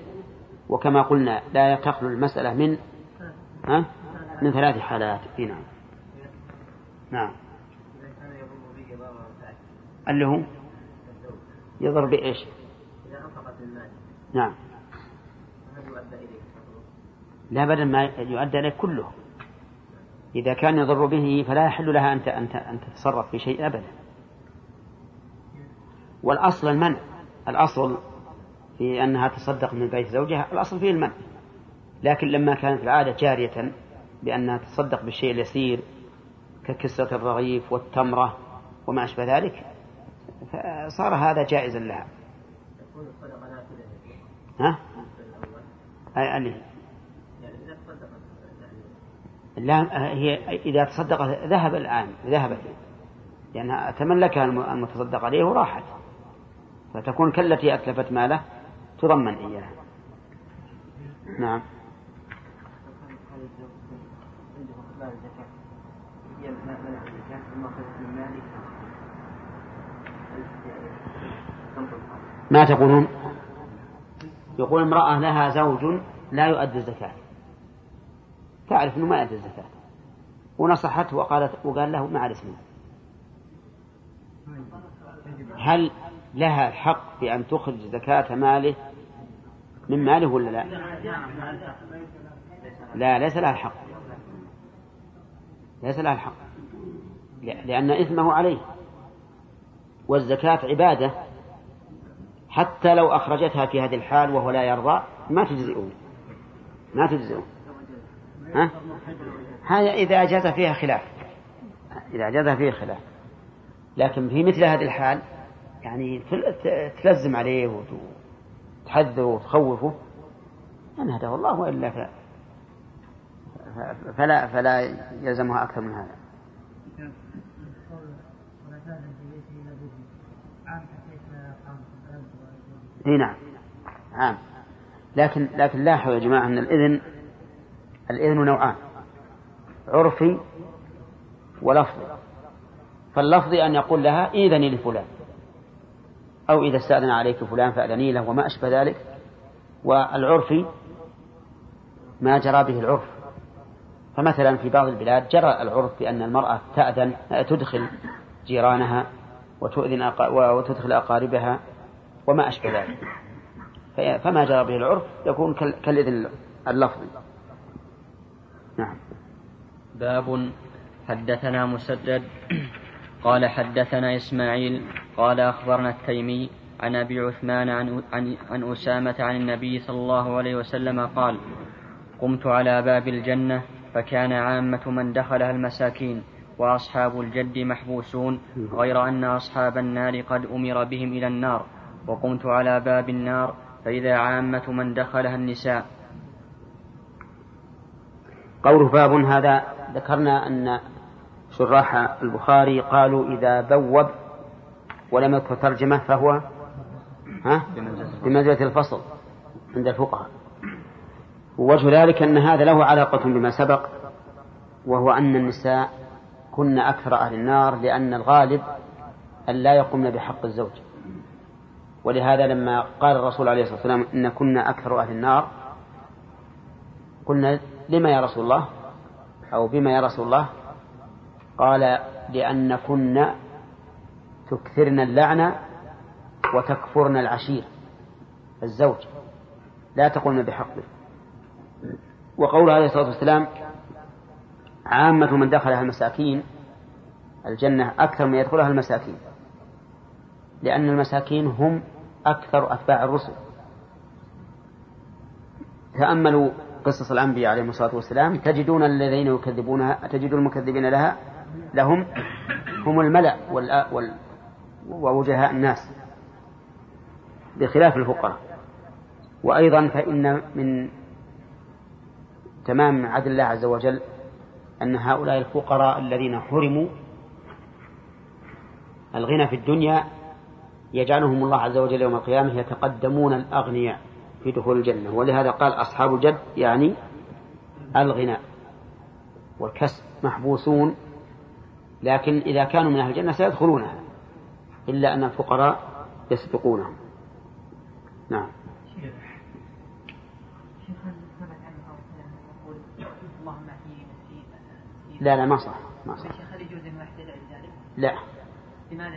وكما قلنا لا تخلو المسألة من ها؟ من ثلاث حالات. نعم. نعم. اللي هو يضر بإيش؟ نعم. لا بدل ما يؤدى إليه كله. إذا كان يضر به فلا يحل لها أن أن تتصرف في شيء أبدا. والأصل المنع. الأصل في أنها تصدق من بيت زوجها الأصل فيه المنع. لكن لما كانت العادة جارية بأنها تصدق بالشيء اليسير ككسرة الرغيف والتمرة وما أشبه ذلك فصار هذا جائزا لها. ها؟ أي لا هي إذا تصدقت ذهب الآن ذهبت. لأنها تملكها المتصدق عليه وراحت. فتكون كالتي أتلفت ماله تضمن إياها نعم. ما تقولون؟ يقول امرأة لها زوج لا يؤدي الزكاة. تعرف أنه ما يؤدي الزكاة. ونصحته وقالت وقال له ما اسمه هل لها الحق بأن تخرج زكاة ماله من ماله ولا لا؟ لا ليس لها الحق ليس لها الحق لأن إثمه عليه. والزكاة عبادة. حتى لو أخرجتها في هذه الحال وهو لا يرضى ما تجزئه. ما تجزئه. ها؟ هذا إذا أجاز فيها خلاف. إذا أجاز فيها خلاف. لكن في مثل هذه الحال يعني تلزم عليه وتحذره وتخوفه. من هداه الله وإلا فلا فلا فلا يلزمها أكثر من هذا. إي نعم. عام لكن لكن لاحظوا يا جماعة أن الإذن الإذن نوعان عرفي ولفظي. فاللفظي أن يقول لها إذني لفلان. أو إذا استأذن عليك فلان فأذني له وما أشبه ذلك. والعرفي ما جرى به العرف. فمثلا في بعض البلاد جرى العرف بأن المرأة تأذن تدخل جيرانها وتؤذن وتدخل أقاربها وما أشبه ذلك. فما جرى به العرف يكون كالإذن اللفظي. نعم. باب حدثنا مسدد قال حدثنا إسماعيل قال أخبرنا التيمي عن أبي عثمان عن, عن, عن أسامة عن النبي صلى الله عليه وسلم قال قمت على باب الجنة فكان عامة من دخلها المساكين وأصحاب الجد محبوسون غير أن أصحاب النار قد أمر بهم إلى النار وقمت على باب النار فإذا عامة من دخلها النساء. قوله باب هذا ذكرنا أن شراح البخاري قالوا إذا بوب ولم يذكر ترجمة فهو ها؟ بمنزلة الفصل عند الفقهاء. ووجه ذلك أن هذا له علاقة بما سبق وهو أن النساء كن أكثر أهل النار لأن الغالب أن لا يقمن بحق الزوج. ولهذا لما قال الرسول عليه الصلاة والسلام إن كنا أكثر أهل النار قلنا لما يا رسول الله؟ أو بما يا رسول الله؟ قال لأن كنا تكثرن اللعنة وتكفرن العشير الزوج. لا تقولن بحقه. وقول عليه الصلاة والسلام عامة من دخلها المساكين الجنة أكثر من يدخلها المساكين لأن المساكين هم أكثر أتباع الرسل. تأملوا قصص الأنبياء عليهم الصلاة والسلام تجدون الذين يكذبونها تجدون المكذبين لها لهم هم الملأ ووجهاء الناس بخلاف الفقراء وأيضا فإن من تمام عدل الله عز وجل أن هؤلاء الفقراء الذين حرموا الغنى في الدنيا يجعلهم الله عز وجل يوم القيامة يتقدمون الأغنياء في دخول الجنة. ولهذا قال أصحاب الجد يعني الغنى والكسب محبوسون لكن إذا كانوا من أهل الجنة سيدخلونها إلا أن الفقراء يسبقونهم. نعم. لا لا ما صح ما صح. لا. لماذا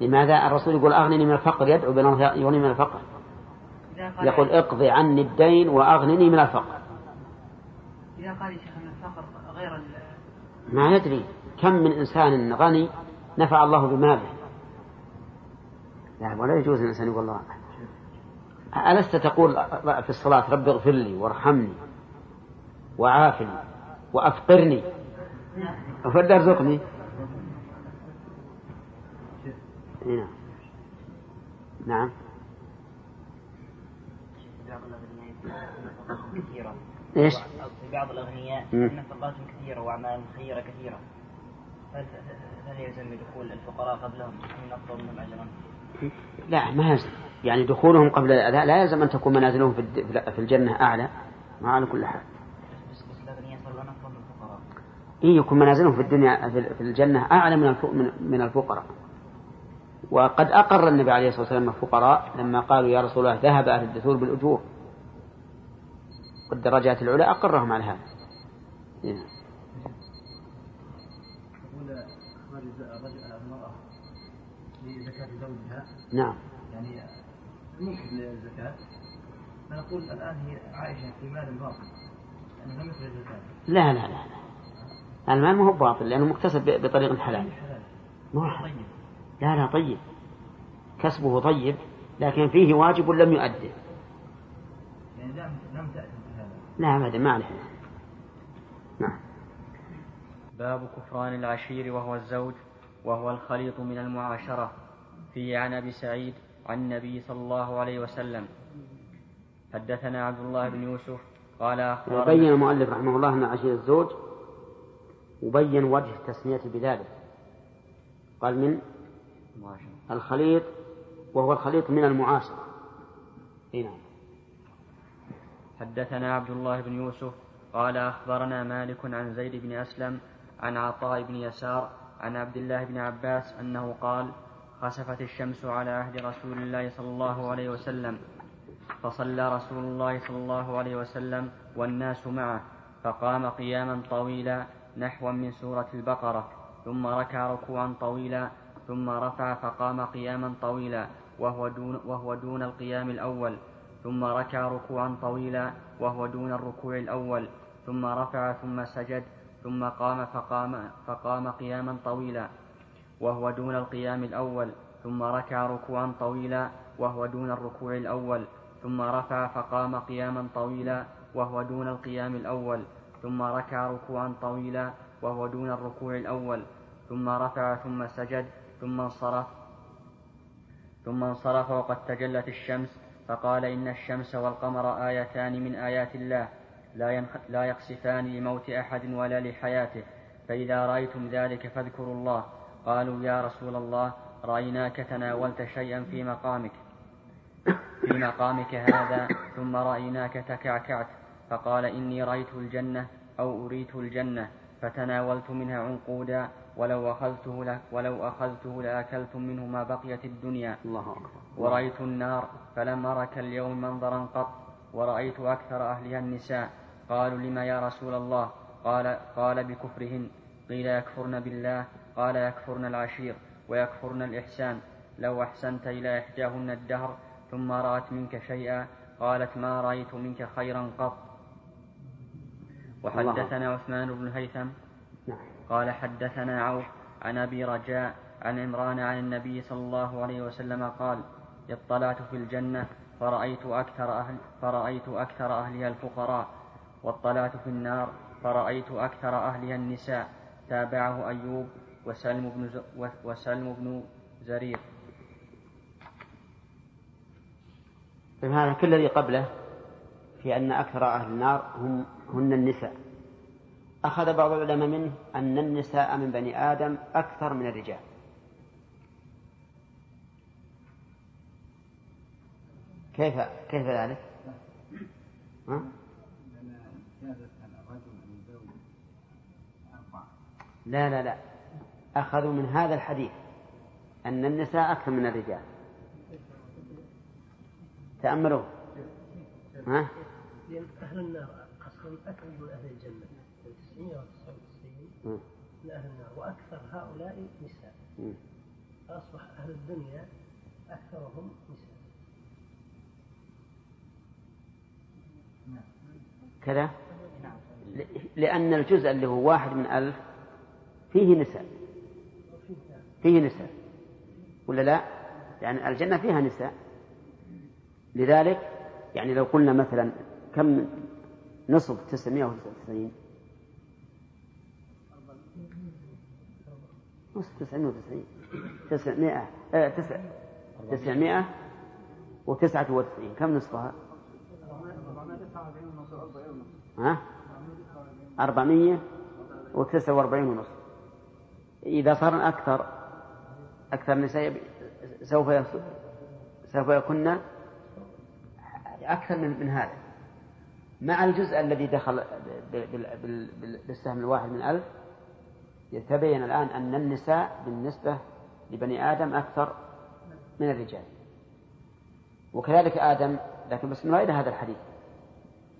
لماذا الرسول يقول أغنني من الفقر؟ يدعو يغني من الفقر. يقول اقضي عني الدين وأغنني من الفقر. إذا قال شيخ من الفقر غير ما ندري كم من إنسان غني نفع الله بماله. لا ولا يجوز الإنسان يقول الله. ألست تقول في الصلاة رب اغفر لي وارحمني وعافني وأفقرني؟ وفد ارزقني نعم. نعم. إيش؟ بعض الأغنياء نفقاتهم كثيرة وأعمالهم خيرة كثيرة. هل يلزم بدخول الفقراء قبلهم من أفضل منهم أجرا؟ لا ما يلزم. يعني دخولهم قبل الأداء لا يلزم أن تكون منازلهم في الجنة أعلى ما على كل حال. بس بس الأغنياء صاروا أفضل من الفقراء. إيه يكون منازلهم في الدنيا في الجنة أعلى من من الفقراء. وقد أقر النبي عليه الصلاة والسلام الفقراء لما قالوا يا رسول الله ذهب أهل الدثور بالأجور. والدرجات العلى أقرهم على هذا. لزكاة زوجها نعم. يعني ممكن للزكاة. فنقول الآن هي عائشة في مال باطل. يعني مثل الزكاة لا لا لا المال ما هو باطل لأنه مكتسب بطريق حلال. حلال. ما هو. طيب. لا لا طيب. كسبه طيب لكن فيه واجب لم يؤده يعني لم لم تأتي. لا أبدا ما عليه نعم. باب كفران العشير وهو الزوج وهو الخليط من المعاشرة. فيه عن أبي سعيد عن النبي صلى الله عليه وسلم. حدثنا عبد الله بن يوسف قال أخبرنا بين المؤلف رحمه الله أن عشير الزوج وبين وجه التسمية بذلك. قال من. الخليط وهو الخليط من المعاشرة. اي نعم. حدثنا عبد الله بن يوسف قال أخبرنا مالك عن زيد بن أسلم عن عطاء بن يسار عن عبد الله بن عباس أنه قال خسفت الشمس على عهد رسول الله صلى الله عليه وسلم فصلى رسول الله صلى الله عليه وسلم والناس معه فقام قياما طويلا نحوا من سورة البقرة ثم ركع ركوعا طويلا ثم رفع فقام قياما طويلا وهو دون, وهو دون القيام الأول. ثم ركع ركوعا طويلا وهو دون الركوع الأول ثم رفع ثم سجد ثم قام فقام فقام قياما طويلا وهو دون القيام الأول ثم ركع ركوعا طويلا وهو دون الركوع الأول ثم رفع فقام قياما طويلا وهو دون القيام الأول ثم ركع ركوعا طويلا وهو دون الركوع الأول ثم رفع ثم سجد ثم انصرف ثم انصرف وقد تجلت الشمس فقال إن الشمس والقمر آيتان من آيات الله لا. لا يخسفان لموت أحد ولا لحياته فإذا رأيتم ذلك فاذكروا الله قالوا يا رسول الله رأيناك تناولت شيئا في مقامك في مقامك هذا ثم رأيناك تكعكعت فقال إني رأيت الجنة أو أريت الجنة فتناولت منها عنقودا ولو أخذته ل... ولو أخذته لأكلتم منه ما بقيت الدنيا. الله أكبر. ورأيت النار فلم أرك اليوم منظرا قط ورأيت أكثر أهلها النساء. قالوا لما يا رسول الله؟ قال قال بكفرهن قيل يكفرن بالله قال يكفرن العشير ويكفرن الإحسان. لو أحسنت إلى إحداهن الدهر ثم رأت منك شيئا قالت ما رأيت منك خيرا قط. وحدثنا عثمان بن هيثم قال حدثنا عوف عن أبي رجاء عن عمران عن النبي صلى الله عليه وسلم قال اطلعت في الجنة فرأيت أكثر أهل فرأيت أكثر أهلها الفقراء واطلعت في النار فرأيت أكثر أهلها النساء تابعه أيوب وسلم بن ز... وسلم بن زرير طيب هذا كل الذي قبله في أن أكثر أهل النار هم هن النساء. أخذ بعض العلماء منه أن النساء من بني آدم أكثر من الرجال كيف كيف ذلك؟ ها؟ لا لا لا أخذوا من هذا الحديث أن النساء أكثر من الرجال تأملوا ها؟ لأن أهل النار أصلا أكثر من أهل الجنة 999 مم. من أهل النار وأكثر هؤلاء نساء. فأصبح أهل الدنيا أكثرهم نساء. كذا؟ ل- لأن الجزء اللي هو واحد من ألف فيه نساء. فيه نساء. ولا لا؟ يعني الجنة فيها نساء. لذلك يعني لو قلنا مثلا كم نصف 999 نصف 990 900 آه تسع 900 وتسعة وتسعين كم نصفها؟ ها؟ أربعمية وتسعة وأربعين ونصف إذا صار أكثر أكثر نساء سوف سوف يكون أكثر من, من هذا مع الجزء الذي دخل بالسهم الواحد من ألف يتبين الآن أن النساء بالنسبة لبني آدم أكثر من الرجال. وكذلك آدم لكن بس من هذا الحديث.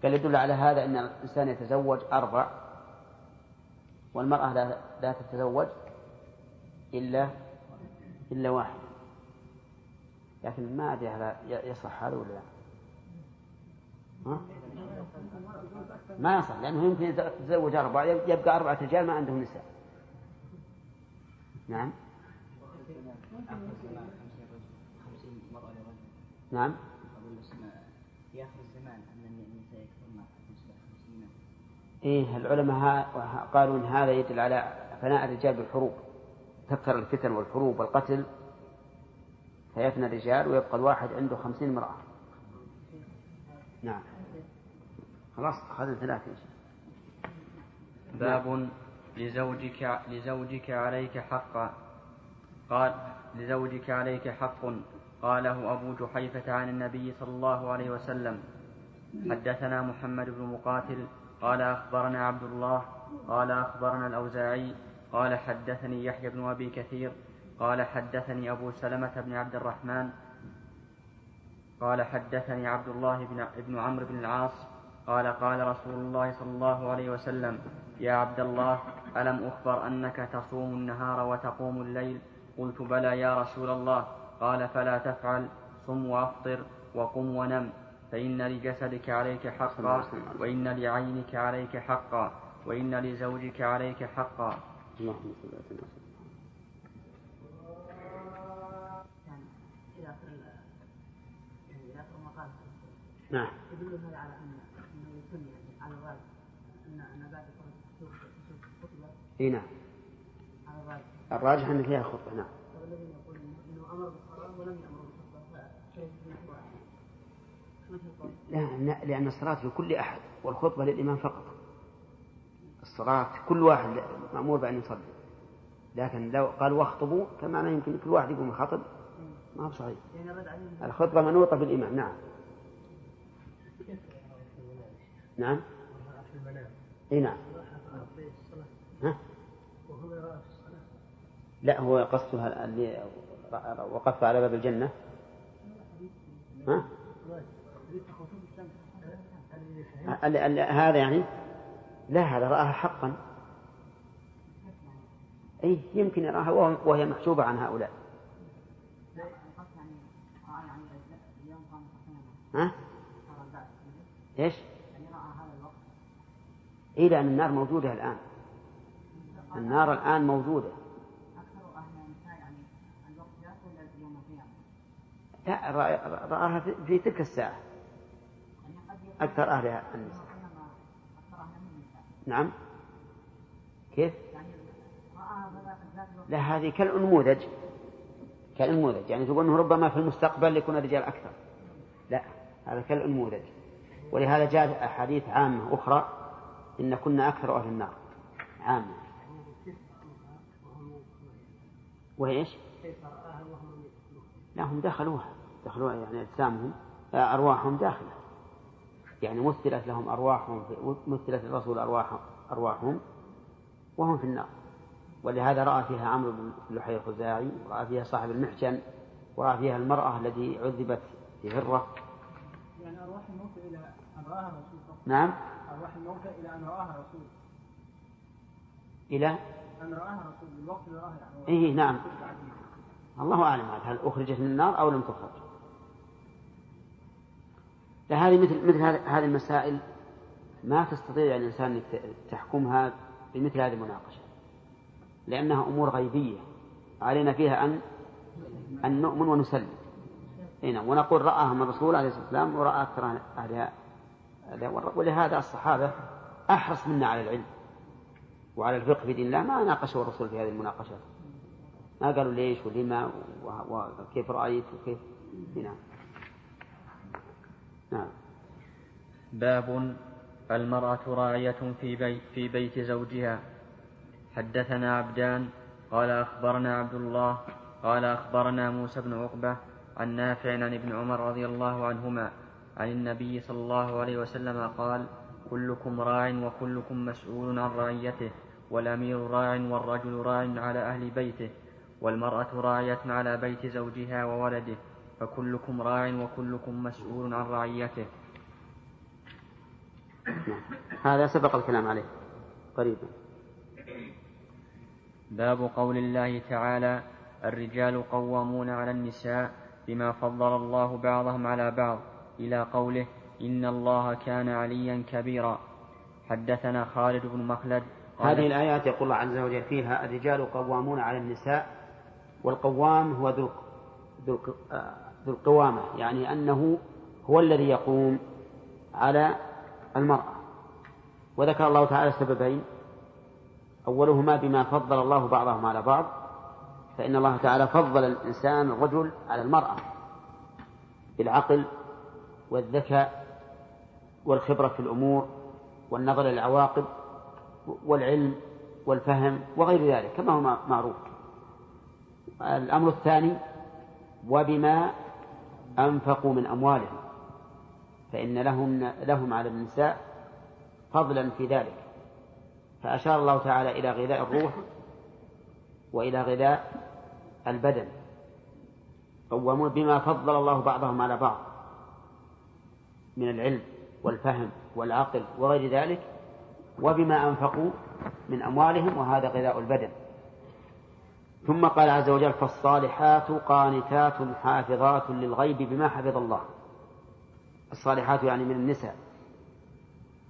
قال يدل على هذا أن الإنسان يتزوج أربع والمرأة لا, لا تتزوج إلا إلا واحد. لكن ما أدري هذا يصح هذا ولا لا. ها؟ ما يصح لأنه يمكن يتزوج أربعة يبقى أربعة رجال ما عندهم نساء. نعم. نعم. في الزمان أن النساء إيه العلماء قالوا إن هذا يدل على فناء الرجال بالحروب. تكثر الفتن والحروب والقتل فيفنى الرجال ويبقى الواحد عنده خمسين امرأة. نعم. خلاص أخذنا ثلاثة باب لزوجك لزوجك عليك حقا قال لزوجك عليك حق قاله أبو جحيفة عن النبي صلى الله عليه وسلم. حدثنا محمد بن مقاتل قال أخبرنا عبد الله قال أخبرنا الأوزاعي قال حدثني يحيى بن أبي كثير قال حدثني أبو سلمة بن عبد الرحمن قال حدثني عبد الله بن, عمرو بن العاص قال قال رسول الله صلى الله عليه وسلم يا عبد الله ألم أخبر أنك تصوم النهار وتقوم الليل؟ قلت بلى يا رسول الله. قال فلا تفعل صم وأفطر وقم ونم فإن لجسدك عليك حقا وإن لعينك عليك حقا وإن لزوجك عليك حقا. اللهم صل وسلم نعم يدل هذا على ان انه يسمى على الغالب ان ان بعد خطبه إي نعم. الراجح إن فيها خطبة نعم. لا لأن الصلاة لكل أحد والخطبة للإمام فقط. الصلاة كل واحد مأمور بأن يصلي. لكن لو قال واخطبوا فمعنى يمكن كل واحد يقوم يخاطب ما هو صحيح. الخطبة منوطة بالإمام نعم. نعم. إي نعم. ها؟ لا هو قصدها اللي وقف على باب الجنة ها؟ هذا يعني لا هذا رآها حقا أي يمكن يراها وهي محجوبة عن هؤلاء ها؟ إيش؟ إيه لأن النار موجودة الآن النار الآن موجودة لا رآها في تلك الساعة. أكثر أهلها النساء. نعم. كيف؟ لا هذه كالأنموذج. كالأنموذج. يعني تقول أنه ربما في المستقبل يكون الرجال أكثر. لا هذا كالأنموذج. ولهذا جاءت أحاديث عامة أخرى إن كنا أكثر أهل النار. عامة. وهي إيش؟ لا هم دخلوها دخلوها يعني أجسامهم أرواحهم داخلة. يعني مثلت لهم أرواحهم مثلت الرسول أرواح أرواحهم وهم في النار. ولهذا رأى فيها عمرو بن لحي الخزاعي ورأى فيها صاحب المحجن ورأى فيها المرأة التي عذبت في هرة يعني أرواح الموتى إلى أن رآها الرسول نعم. أرواح الموتى إلى أن رآها الرسول. إلى؟ أن رآها الرسول بالوقت اللي رآها يعني. إيه نعم. الله أعلم هل أخرجت من النار أو لم تخرج. هذه مثل مثل هذه المسائل ما تستطيع الإنسان أن تحكمها بمثل هذه المناقشة لأنها أمور غيبية. علينا فيها أن أن نؤمن ونسلم. هنا نعم. ونقول رآها من الرسول عليه الصلاة والسلام ورأى أكثر أهلها ولهذا الصحابة أحرص منا على العلم وعلى الفقه في دين الله. ما ناقشوا الرسول في هذه المناقشات. ما قالوا ليش ولما وكيف رأيت وكيف نعم نعم. باب المرأة راعية في بيت, في بيت زوجها. حدثنا عبدان قال أخبرنا عبد الله قال أخبرنا موسى بن عقبة عن نافع عن ابن عمر رضي الله عنهما عن النبي صلى الله عليه وسلم قال كلكم راع وكلكم مسؤول عن رعيته والأمير راع والرجل راع على أهل بيته والمرأة راعية على بيت زوجها وولده فكلكم راع وكلكم مسؤول عن رعيته. هذا سبق الكلام عليه. قريبا باب قول الله تعالى الرجال قوامون على النساء بما فضل الله بعضهم على بعض إلى قوله إن الله كان عليا كبيرا. حدثنا خالد بن مخلد هذه الآيات يقول الله عز وجل فيها الرجال قوامون على النساء والقوام هو ذو ذو القوامة يعني أنه هو الذي يقوم على المرأة. وذكر الله تعالى سببين أولهما بما فضل الله بعضهم على بعض فإن الله تعالى فضل الإنسان الرجل على المرأة بالعقل والذكاء والخبرة في الأمور والنظر للعواقب والعلم والفهم وغير ذلك كما هو معروف. الأمر الثاني وبما أنفقوا من أموالهم فإن لهم لهم على النساء فضلا في ذلك. فأشار الله تعالى إلى غذاء الروح وإلى غذاء البدن بما فضل الله بعضهم على بعض من العلم والفهم والعقل وغير ذلك وبما أنفقوا من أموالهم وهذا غذاء البدن. ثم قال عز وجل فالصالحات قانتات حافظات للغيب بما حفظ الله. الصالحات يعني من النساء.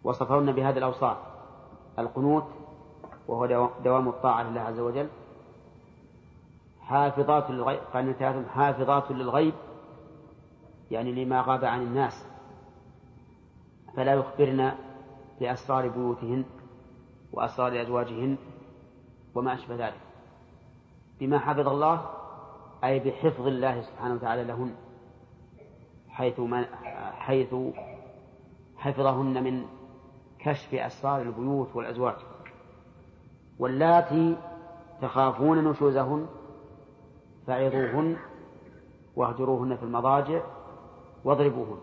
وصفهن بهذه الأوصاف. القنوت وهو دوام الطاعة لله عز وجل. حافظات للغيب قانتات حافظات للغيب يعني لما غاب عن الناس. فلا يخبرن بأسرار بيوتهن وأسرار أزواجهن وما أشبه ذلك. بما حفظ الله أي بحفظ الله سبحانه وتعالى لهن حيث من حيث حفظهن من كشف أسرار البيوت والأزواج واللاتي تخافون نشوزهن فعظوهن واهجروهن في المضاجع واضربوهن.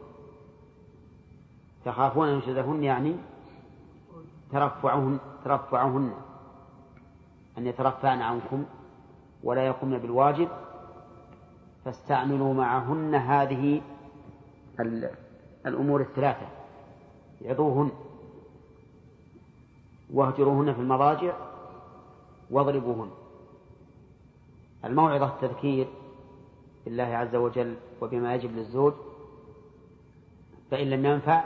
تخافون نشوزهن يعني ترفعهن ترفعهن أن يترفعن عنكم ولا يقمن بالواجب فاستعملوا معهن هذه الأمور الثلاثة. عظوهن واهجروهن في المضاجع واضربوهن. الموعظة التذكير بالله عز وجل وبما يجب للزوج فإن لم ينفع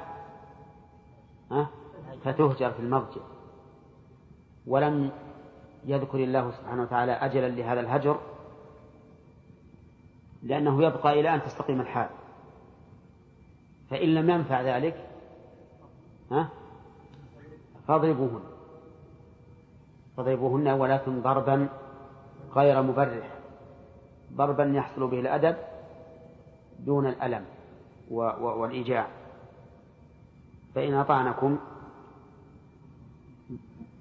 فتهجر في المضجع. ولم يذكر الله سبحانه وتعالى أجلا لهذا الهجر لأنه يبقى إلى أن تستقيم الحال. فإن لم ينفع ذلك ها فاضربوهن. فاضربوهن ولكن ضربا غير مبرح. ضربا يحصل به الأدب دون الألم والإيجاع. فإن أطعنكم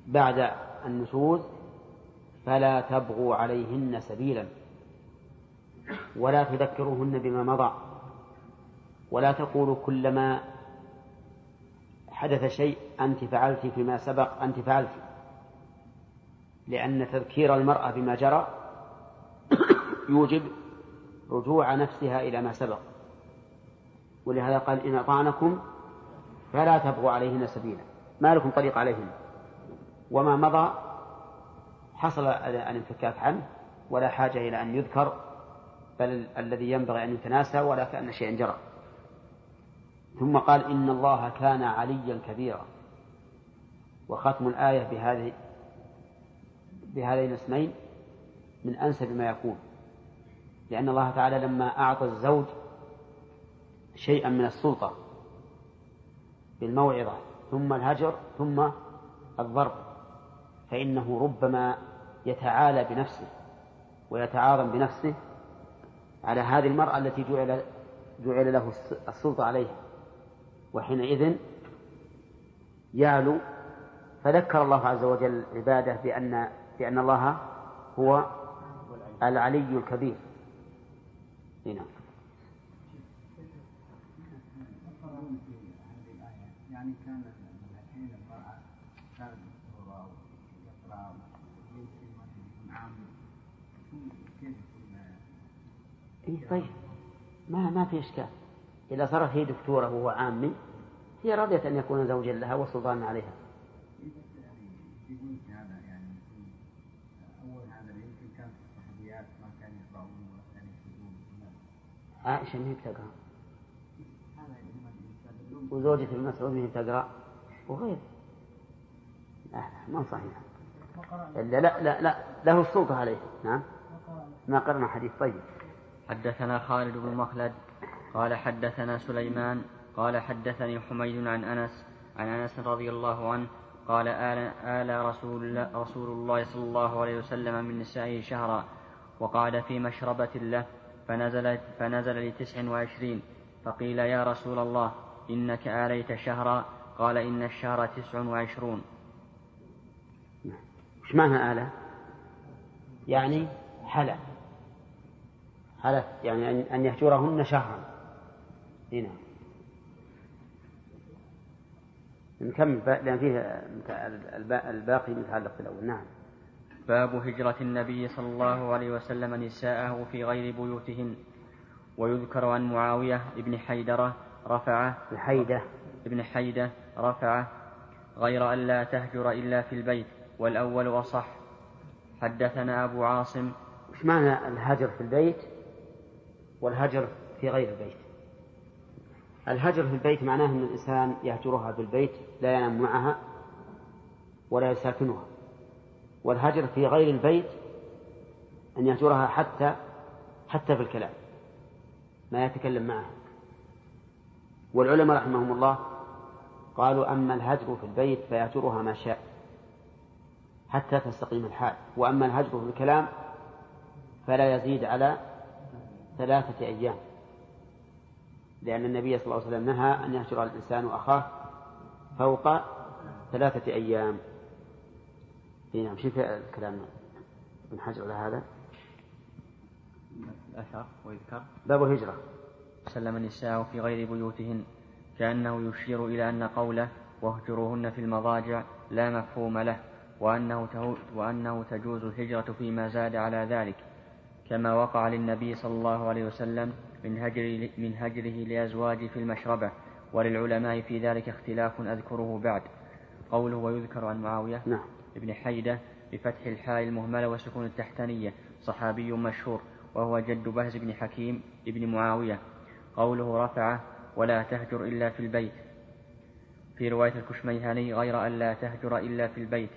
بعد النشوز فلا تبغوا عليهن سبيلا. ولا تذكروهن بما مضى. ولا تقولوا كلما حدث شيء أنت فعلت فيما سبق أنت فعلت. لأن تذكير المرأة بما جرى يوجب رجوع نفسها إلى ما سبق. ولهذا قال إن أطعنكم فلا تبغوا عليهن سبيلا. ما لكم طريق عليهن. وما مضى حصل الانفكاك عنه ولا حاجة إلى أن يذكر بل الذي ينبغي أن يتناسى ولا كأن شيئا جرى. ثم قال إن الله كان عليا كبيرا. وختم الآية بهذه بهذين الاسمين من أنسب ما يكون. لأن الله تعالى لما أعطى الزوج شيئا من السلطة بالموعظة ثم الهجر ثم الضرب فإنه ربما يتعالى بنفسه ويتعاظم بنفسه على هذه المرأة التي جعل جعل له السلطة عليها وحينئذ يعلو. فذكر الله عز وجل عباده بأن بأن الله هو العلي الكبير. هنا يعني كان حين المرأة كانت يقرأ يمكن عام كيف إيه طيب. ما ما في إشكال. إذا صارت هي دكتورة وهو عامي هي رضيت أن يكون زوجا لها وسلطانا عليها. عائشة ما هي بتقرأ وزوجة ابن مسعود ما هي بتقرأ وغير لا ما صحيح. لا لا لا, لا له السلطة عليه. نعم. ما قرنا حديث. طيب. حدثنا خالد بن مخلد قال حدثنا سليمان قال حدثني حميد عن أنس عن أنس رضي الله عنه قال آل, آل رسول, رسول الله صلى الله عليه وسلم من نسائه شهرا وقعد في مشربة له فنزل, فنزل لتسع وعشرين فقيل يا رسول الله إنك آليت شهرا قال إن الشهر تسع وعشرون. وش معنى آلة؟ يعني حلف حلف يعني أن يهجرهن شهرا. هنا نكمل لأن فيه الباقي متعلق بالأول. نعم. باب هجرة النبي صلى الله عليه وسلم نساءه في غير بيوتهن. ويذكر عن معاوية ابن حيدرة رفعه حيدة. ابن حيدة رفعه غير أن لا تهجر إلا في البيت والأول أصح. حدثنا أبو عاصم. وش معنى الهجر في البيت؟ والهجر في غير البيت. الهجر في البيت معناه أن الإنسان يهجرها بالبيت لا ينام معها ولا يساكنها. والهجر في غير البيت أن يهجرها حتى حتى في الكلام ما يتكلم معها. والعلماء رحمهم الله قالوا أما الهجر في البيت فيهجرها ما شاء حتى تستقيم الحال. وأما الهجر في الكلام فلا يزيد على ثلاثة أيام. لأن النبي صلى الله عليه وسلم نهى أن يهجر الإنسان أخاه فوق ثلاثة أيام. إيه نعم شوف الكلام ابن حجر على هذا؟ الأثر ويذكر. باب الهجرة. سلم النساء في غير بيوتهن كأنه يشير إلى أن قوله واهجروهن في المضاجع لا مفهوم له وأنه, وأنه تجوز الهجرة فيما زاد على ذلك. كما وقع للنبي صلى الله عليه وسلم من, هجر من هجره لأزواجه في المشربة وللعلماء في ذلك اختلاف أذكره بعد. قوله ويذكر عن معاوية نعم. ابن حيدة بفتح الحاء المهملة وسكون التحتانية صحابي مشهور وهو جد بهز بن حكيم ابن معاوية. قوله رفعه ولا تهجر إلا في البيت. في رواية الكشميهاني غير أن لا تهجر إلا في البيت.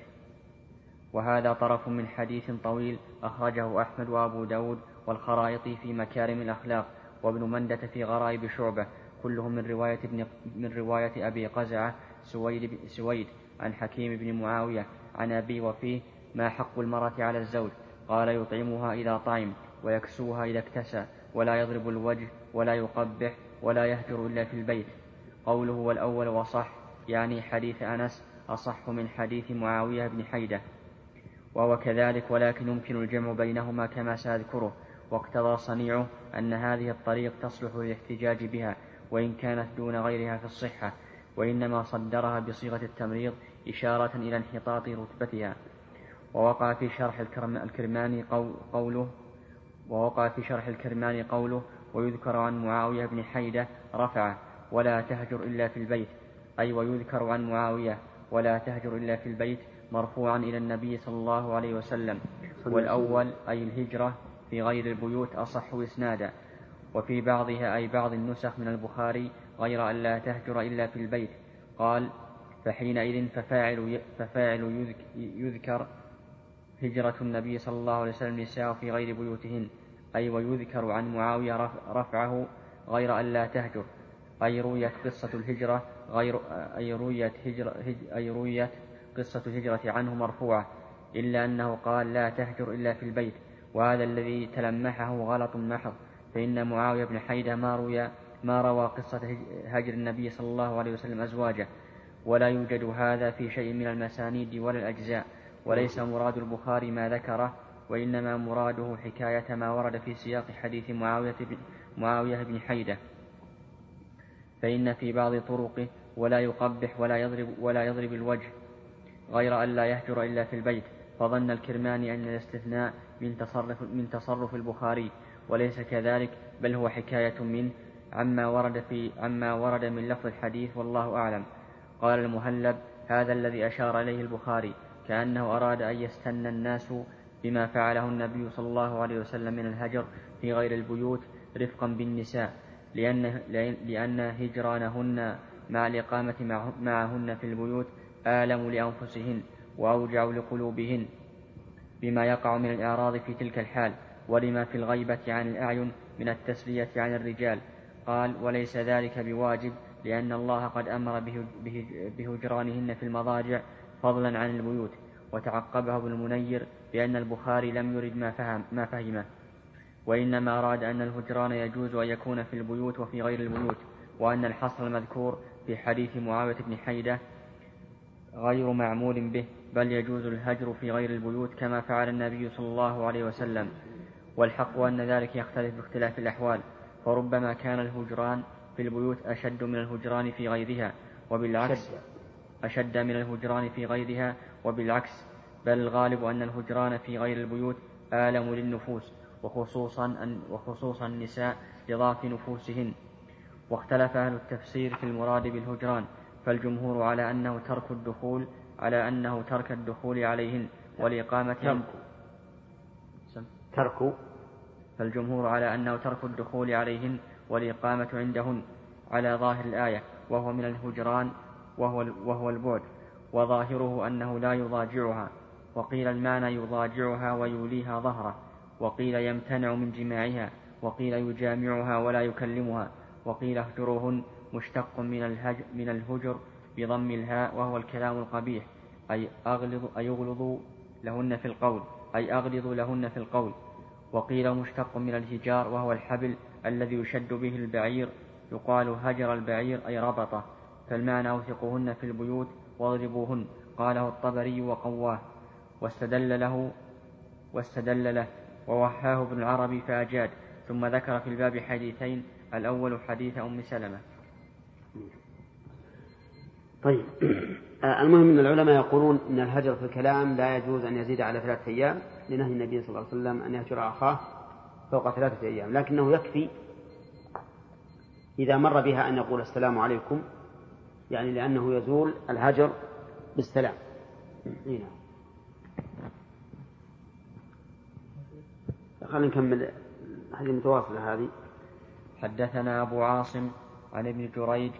وهذا طرف من حديث طويل أخرجه أحمد وأبو داود والخرائطي في مكارم الأخلاق وابن مندة في غرائب شعبة كلهم من رواية ابن من رواية أبي قزعة سويد سويد عن حكيم بن معاوية عن أبي وفيه ما حق المرأة على الزوج قال يطعمها إذا طعم ويكسوها إذا اكتسى ولا يضرب الوجه ولا يقبح ولا يهجر إلا في البيت. قوله والأول وصح يعني حديث أنس أصح من حديث معاوية بن حيدة. وهو كذلك ولكن يمكن الجمع بينهما كما سأذكره. واقتضى صنيعه أن هذه الطريق تصلح للاحتجاج بها وإن كانت دون غيرها في الصحة وإنما صدرها بصيغة التمريض إشارة إلى انحطاط رتبتها. ووقع في شرح الكرماني قوله ووقع في شرح الكرماني قوله ويذكر عن معاوية بن حيدة رفعه ولا تهجر إلا في البيت. أي ويذكر عن معاوية ولا تهجر إلا في البيت. مرفوعا إلى النبي صلى الله عليه وسلم. والأول أي الهجرة في غير البيوت أصح إسنادا. وفي بعضها أي بعض النسخ من البخاري غير أن لا تهجر إلا في البيت. قال فحينئذ ففاعل, ففاعل يذكر هجرة النبي صلى الله عليه وسلم نساء في غير بيوتهن. أي ويذكر عن معاوية رفعه غير أن لا تهجر. أي رويت قصة الهجرة غير أي رويت هجرة أي رويت قصة الهجرة عنه مرفوعة إلا أنه قال لا تهجر إلا في البيت وهذا الذي تلمحه غلط محض فإن معاوية بن حيدة ما روي ما روى قصة هجر النبي صلى الله عليه وسلم أزواجه. ولا يوجد هذا في شيء من المسانيد ولا الأجزاء وليس مراد البخاري ما ذكره وإنما مراده حكاية ما ورد في سياق حديث معاوية بن, معاوية بن حيدة. فإن في بعض طرقه ولا يقبح ولا يضرب ولا يضرب الوجه. غير أن لا يهجر إلا في البيت فظن الكرماني أن الاستثناء من تصرف من تصرف البخاري. وليس كذلك بل هو حكاية منه عما ورد في عما ورد من لفظ الحديث والله أعلم. قال المهلب هذا الذي أشار إليه البخاري كأنه أراد أن يستنى الناس بما فعله النبي صلى الله عليه وسلم من الهجر في غير البيوت رفقا بالنساء لأن, لأن هجرانهن مع الإقامة معهن في البيوت آلم لأنفسهن وأوجع لقلوبهن بما يقع من الإعراض في تلك الحال ولما في الغيبة عن الأعين من التسلية عن الرجال. قال وليس ذلك بواجب لأن الله قد أمر بهجرانهن في المضاجع فضلا عن البيوت. وتعقبه ابن المنير بأن البخاري لم يرد ما فهم ما فهمه. وإنما أراد أن الهجران يجوز أن يكون في البيوت وفي غير البيوت وأن الحصر المذكور في حديث معاوية بن حيدة غير معمول به بل يجوز الهجر في غير البيوت كما فعل النبي صلى الله عليه وسلم. والحق أن ذلك يختلف باختلاف الأحوال فربما كان الهجران في البيوت أشد من الهجران في غيرها وبالعكس أشد. من الهجران في غيرها وبالعكس بل الغالب أن الهجران في غير البيوت آلم للنفوس وخصوصا أن وخصوصا النساء لضعف نفوسهن. واختلف أهل التفسير في المراد بالهجران فالجمهور على أنه ترك الدخول على أنه ترك الدخول عليهن والإقامة ترك. ترك. فالجمهور على أنه ترك الدخول عليهن والإقامة عندهن على ظاهر الآية وهو من الهجران وهو, وهو البعد وظاهره أنه لا يضاجعها. وقيل المعنى يضاجعها ويوليها ظهره. وقيل يمتنع من جماعها. وقيل يجامعها ولا يكلمها. وقيل اهجروهن مشتق من الهجر, من الهجر بضم الهاء وهو الكلام القبيح أي أغلظ أي يغلظ لهن في القول أي أغلظ لهن في القول. وقيل مشتق من الهجار وهو الحبل الذي يشد به البعير يقال هجر البعير أي ربطه. فالمعنى أوثقوهن في البيوت واضربوهن قاله الطبري وقواه. واستدل له واستدل له ووحاه ابن العربي فأجاد. ثم ذكر في الباب حديثين الأول حديث أم سلمة. طيب آه، المهم أن العلماء يقولون أن الهجر في الكلام لا يجوز أن يزيد على ثلاثة أيام لنهي النبي صلى الله عليه وسلم أن يهجر أخاه فوق ثلاثة أيام لكنه يكفي إذا مر بها أن يقول السلام عليكم يعني لأنه يزول الهجر بالسلام هنا. نعم. خلينا نكمل هذه متواصلة هذه حدثنا أبو عاصم عن ابن جريج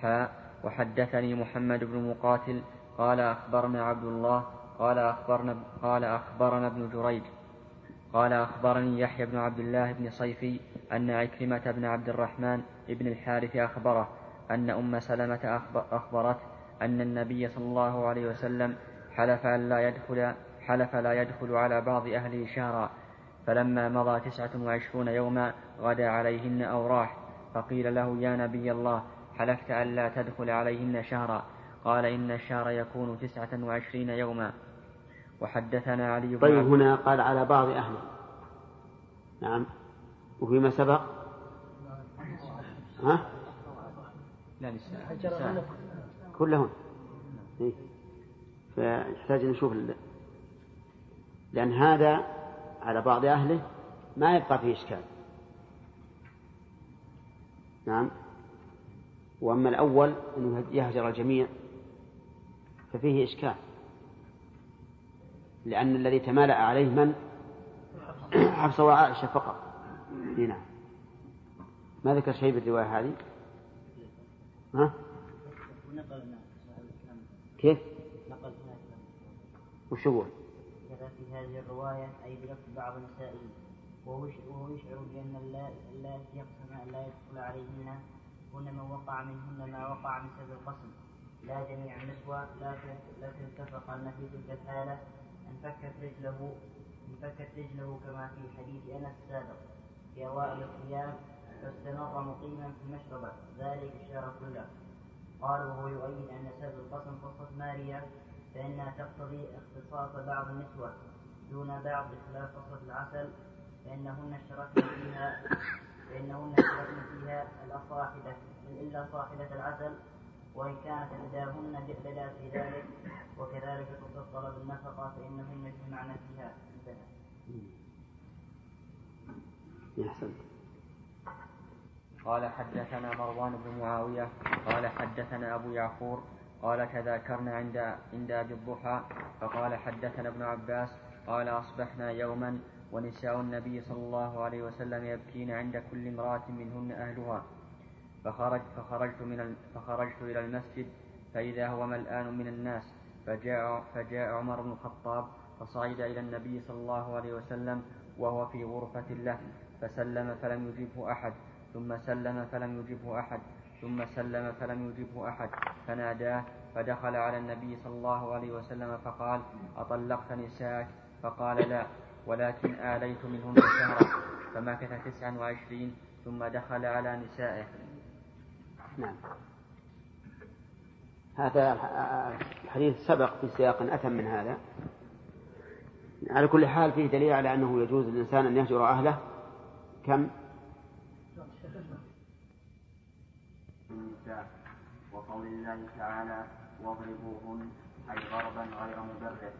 حاء وحدثني محمد بن مقاتل قال أخبرنا عبد الله قال أخبرنا قال أخبرنا ابن جريج قال أخبرني يحيى بن عبد الله بن صيفي أن عكرمة بن عبد الرحمن بن الحارث أخبره أن أم سلمة أخبرت أن النبي صلى الله عليه وسلم حلف أن لا يدخل حلف لا يدخل على بعض أهله شهرا فلما مضى تسعة وعشرون يوما غدا عليهن أو راح فقيل له يا نبي الله حلفت أن لا تدخل عليهن شهرا. قال إن الشهر يكون تسعة وعشرين يوما. وحدثنا علي بن طيب هنا قال على بعض أهله نعم. وفيما سبق؟ ها؟ لا نساء كلهن. إيه؟ فيحتاج نشوف لأن هذا على بعض أهله ما يبقى فيه إشكال. نعم. وأما الأول أنه يهجر الجميع ففيه إشكال لأن الذي تمالأ عليه من حفصة وعائشة فقط نعم ما ذكر شيء بالرواية هذه ها؟ كيف؟ نقل وش؟ كذا في هذه الرواية أي بلفظ بعض نسائه وهو يشعر بأن اللاتي يقسم أن لا يدخل عليهن هن من وقع منهن ما وقع من سبب القسم. لا جميع النسوة لكن اتفقن في تلك الحالة أن فكت رجله أن فكت رجله كما في حديث أنس السابق. في أوائل الصيام فاستمر مقيما في المشربة. ذلك الشهر كله. قال وهو يؤيد أن سبب القسم قصة ماريا فإنها تقتضي اختصاص بعض النسوة. دون بعض بخلاف قصة العسل فإنهن اشتركن فيها فإنهن اشتركن فيها الصاحبة إلا صاحبة العسل وإن كانت إحداهن بدأت في ذلك وكذلك قصة طلب النفقة فإنهن يجمعن فيها انتهى. أحسنت. قال حدثنا مروان بن معاوية قال حدثنا أبو يعقور قال تذاكرنا عند عند أبي الضحى فقال حدثنا ابن عباس قال أصبحنا يوما ونساء النبي صلى الله عليه وسلم يبكين عند كل امرأة منهن أهلها. فخرج فخرجت من فخرجت إلى المسجد فإذا هو ملآن من الناس. فجاء فجاء عمر بن الخطاب فصعد إلى النبي صلى الله عليه وسلم وهو في غرفة له فسلم فلم يجبه أحد. ثم سلم فلم يجبه أحد. ثم سلم فلم يجبه أحد. فناداه فدخل على النبي صلى الله عليه وسلم فقال أطلقت نساءك؟ فقال لا. ولكن آليت منهن شهرا فمكث تسعا وعشرين ثم دخل على نسائه. نعم. هذا الحديث سبق في سياق أتم من هذا. على كل حال فيه دليل على أنه يجوز للإنسان أن يهجر أهله. كم؟ وقول الله تعالى واضربوهن أي ضربا غير مبرر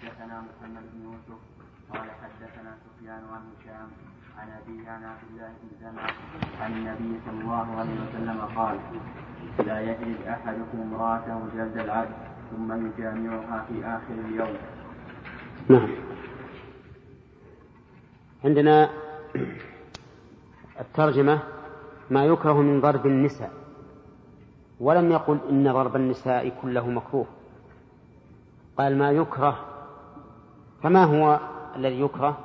حدثنا محمد بن يوسف قال حدثنا سفيان عن هشام عن أبيه عن عبد الله بن زمعة عن النبي صلى الله عليه وسلم قال لا يجلد أحدكم امرأته جلد العبد ثم يجامعها في آخر اليوم. نعم. عندنا الترجمة ما يكره من ضرب النساء. ولم يقل إن ضرب النساء كله مكروه. قال ما يكره فما هو الذي يكره؟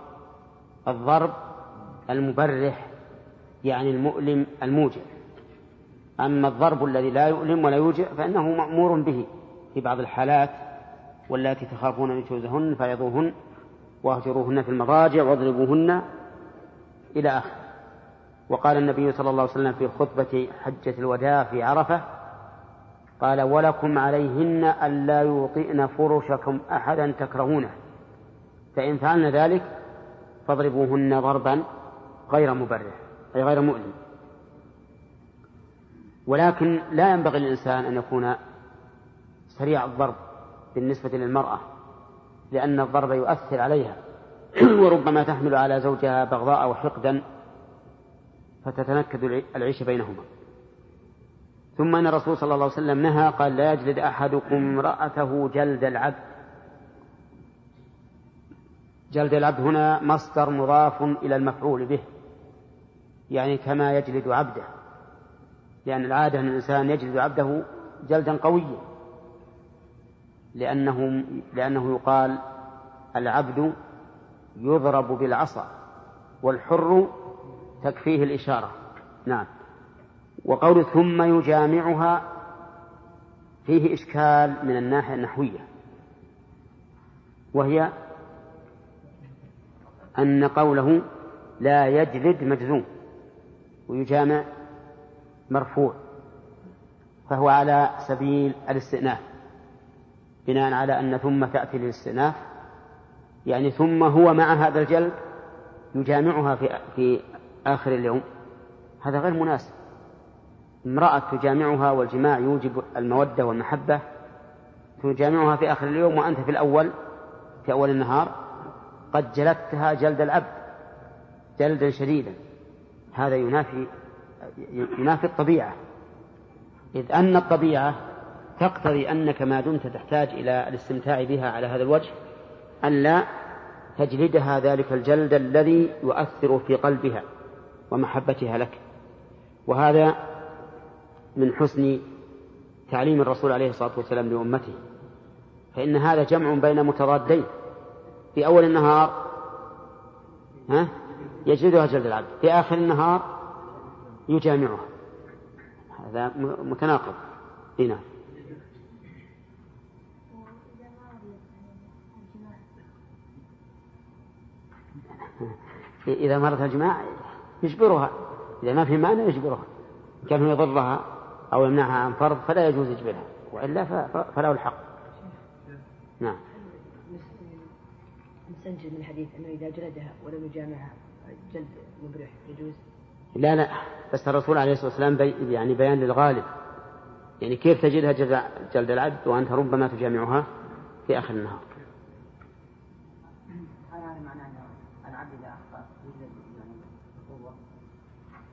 الضرب المبرح يعني المؤلم الموجع. أما الضرب الذي لا يؤلم ولا يوجع فإنه مأمور به في بعض الحالات واللاتي تخافون نشوزهن فعظوهن واهجروهن في المضاجع واضربوهن إلى آخره. وقال النبي صلى الله عليه وسلم في خطبة حجة الوداع في عرفة قال ولكم عليهن ألا يوطئن فرشكم أحدا تكرهونه. فإن فعلن ذلك فاضربوهن ضربا غير مبرح أي غير مؤلم. ولكن لا ينبغي للإنسان أن يكون سريع الضرب بالنسبة للمرأة لأن الضرب يؤثر عليها. وربما تحمل على زوجها بغضاء وحقدا فتتنكد العيش بينهما. ثم أن الرسول صلى الله عليه وسلم نهى قال لا يجلد أحدكم امرأته جلد العبد. جلد العبد هنا مصدر مضاف إلى المفعول به يعني كما يجلد عبده لأن العادة أن الإنسان يجلد عبده جلدا قويا لأنه لأنه يقال العبد يضرب بالعصا والحر تكفيه الإشارة. نعم. وقول ثم يجامعها فيه إشكال من الناحية النحوية وهي أن قوله لا يجلد مجزوم ويجامع مرفوع فهو على سبيل الاستئناف بناء على أن ثم تأتي للاستئناف يعني ثم هو مع هذا الجلد يجامعها في في آخر اليوم. هذا غير مناسب. امرأة تجامعها والجماع يوجب المودة والمحبة تجامعها في آخر اليوم وأنت في الأول في أول النهار قد جلدتها جلد العبد جلدا شديدا. هذا ينافي ينافي الطبيعة. إذ أن الطبيعة تقتضي أنك ما دمت تحتاج إلى الاستمتاع بها على هذا الوجه أن لا تجلدها ذلك الجلد الذي يؤثر في قلبها ومحبتها لك. وهذا من حسن تعليم الرسول عليه الصلاة والسلام لأمته. فإن هذا جمع بين متضادين. في أول النهار ها؟ يجلدها جلد العبد. في آخر النهار يجامعها. هذا متناقض. هنا إذا مرت الجماع يجبرها. إذا ما في مانع يجبرها. كان يضرها أو يمنعها عن فرض فلا يجوز يجبرها وإلا فله الحق. نستنتج من الحديث أنه إذا جلدها ولم يجامعها جلد مبرح يجوز؟ لا لا. بس الرسول عليه الصلاة والسلام بي يعني بيان للغالب. يعني كيف تجدها جلد, جلد العبد وأنت ربما تجامعها في آخر النهار؟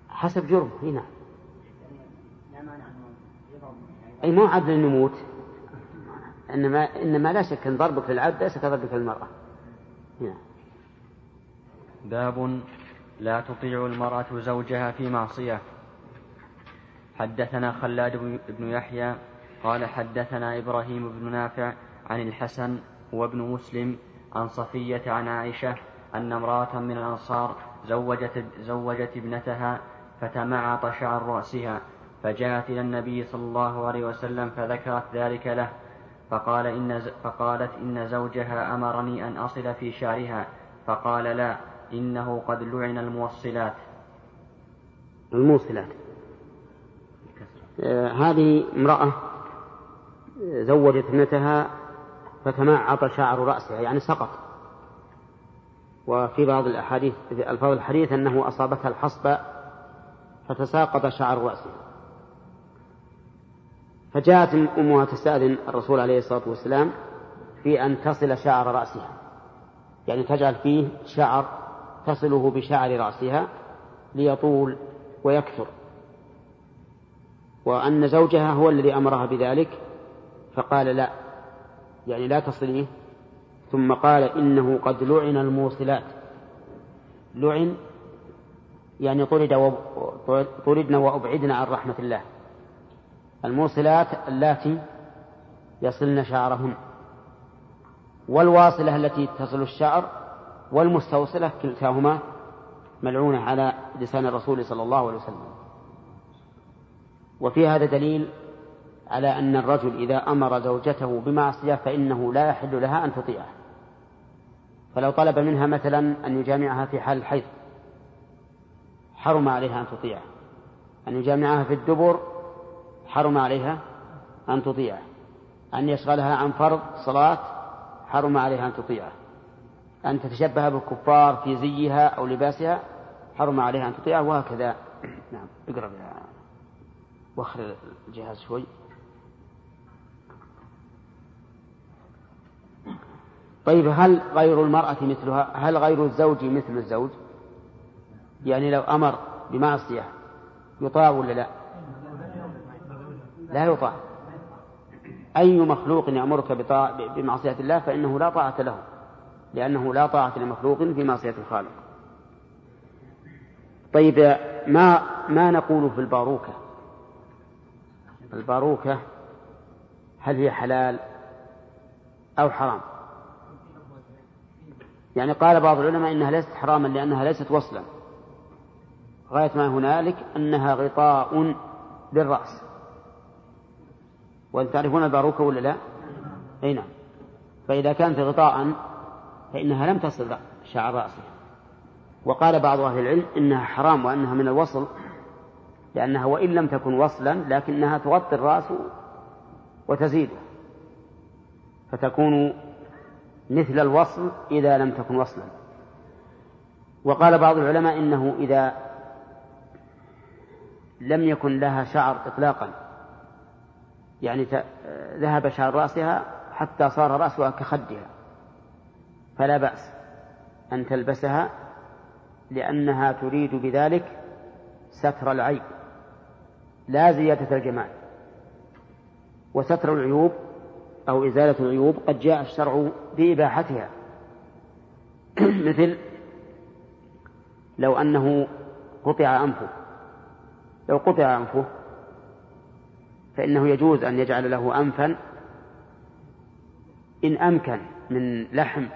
حسب جرم هنا. أي مو عدل أن يموت. إنما إنما لا شك أن ضربك للعبد ليس كضربك للمرأة. هنا باب لا تطيع المرأة زوجها في معصية. حدثنا خلاد بن يحيى قال حدثنا إبراهيم بن نافع عن الحسن وابن مسلم عن صفية عن عائشة أن امرأة من الأنصار زوجت, زوجت ابنتها فتمعط شعر رأسها فجاءت إلى النبي صلى الله عليه وسلم فذكرت ذلك له. فقال إن فقالت إن زوجها أمرني أن أصل في شعرها فقال لا إنه قد لعن الموصلات. الموصلات. آه هذه امرأة زوجت ابنتها فتمعط شعر رأسها يعني سقط. وفي بعض الأحاديث في ألفاظ الحديث أنه أصابتها الحصبة فتساقط شعر رأسها. فجاءت أمها تستأذن الرسول عليه الصلاة والسلام في أن تصل شعر رأسها. يعني تجعل فيه شعر تصله بشعر رأسها ليطول ويكثر. وأن زوجها هو الذي أمرها بذلك فقال لا. يعني لا تصليه. ثم قال إنه قد لعن الموصلات. لعن يعني طرد طردن وأبعدن عن رحمة الله. الموصلات اللاتي يصلن شعرهن والواصلة التي تصل الشعر والمستوصلة كلتاهما ملعونة على لسان الرسول صلى الله عليه وسلم. وفي هذا دليل على أن الرجل إذا أمر زوجته بمعصية فإنه لا يحل لها أن تطيعه. فلو طلب منها مثلا أن يجامعها في حال الحيض حرم عليها أن تطيعه. أن يجامعها في الدبر حرم عليها أن تطيعه. أن يشغلها عن فرض صلاة حرم عليها أن تطيعه. أن تتشبه بالكفار في زيها أو لباسها حرم عليها أن تطيعه وهكذا. نعم اقرب يا وخر الجهاز شوي. طيب هل غير المرأة مثلها؟ هل غير الزوج مثل الزوج؟ يعني لو أمر بمعصية يطاع ولا لا؟ لا يطاع. أي مخلوق يأمرك بمعصية الله فإنه لا طاعة له لأنه لا طاعة لمخلوق في معصية الخالق. طيب ما ما نقول في الباروكة؟ الباروكة هل هي حلال أو حرام؟ يعني قال بعض العلماء إنها ليست حراما لأنها ليست وصلا. غاية ما هنالك أنها غطاء للرأس. وأنتم تعرفون الباروكة ولا لا؟ أي نعم. فإذا كانت غطاء فإنها لم تصل شعر رأسه. وقال بعض أهل العلم إنها حرام وأنها من الوصل لأنها وإن لم تكن وصلا لكنها تغطي الرأس وتزيده. فتكون مثل الوصل إذا لم تكن وصلا. وقال بعض العلماء إنه إذا لم يكن لها شعر إطلاقا يعني ذهب شعر رأسها حتى صار رأسها كخدها. فلا بأس أن تلبسها لأنها تريد بذلك ستر العيب. لا زيادة الجمال. وستر العيوب أو إزالة العيوب قد جاء الشرع بإباحتها. مثل لو أنه قطع أنفه. لو قطع أنفه فإنه يجوز أن يجعل له أنفا إن أمكن من لحم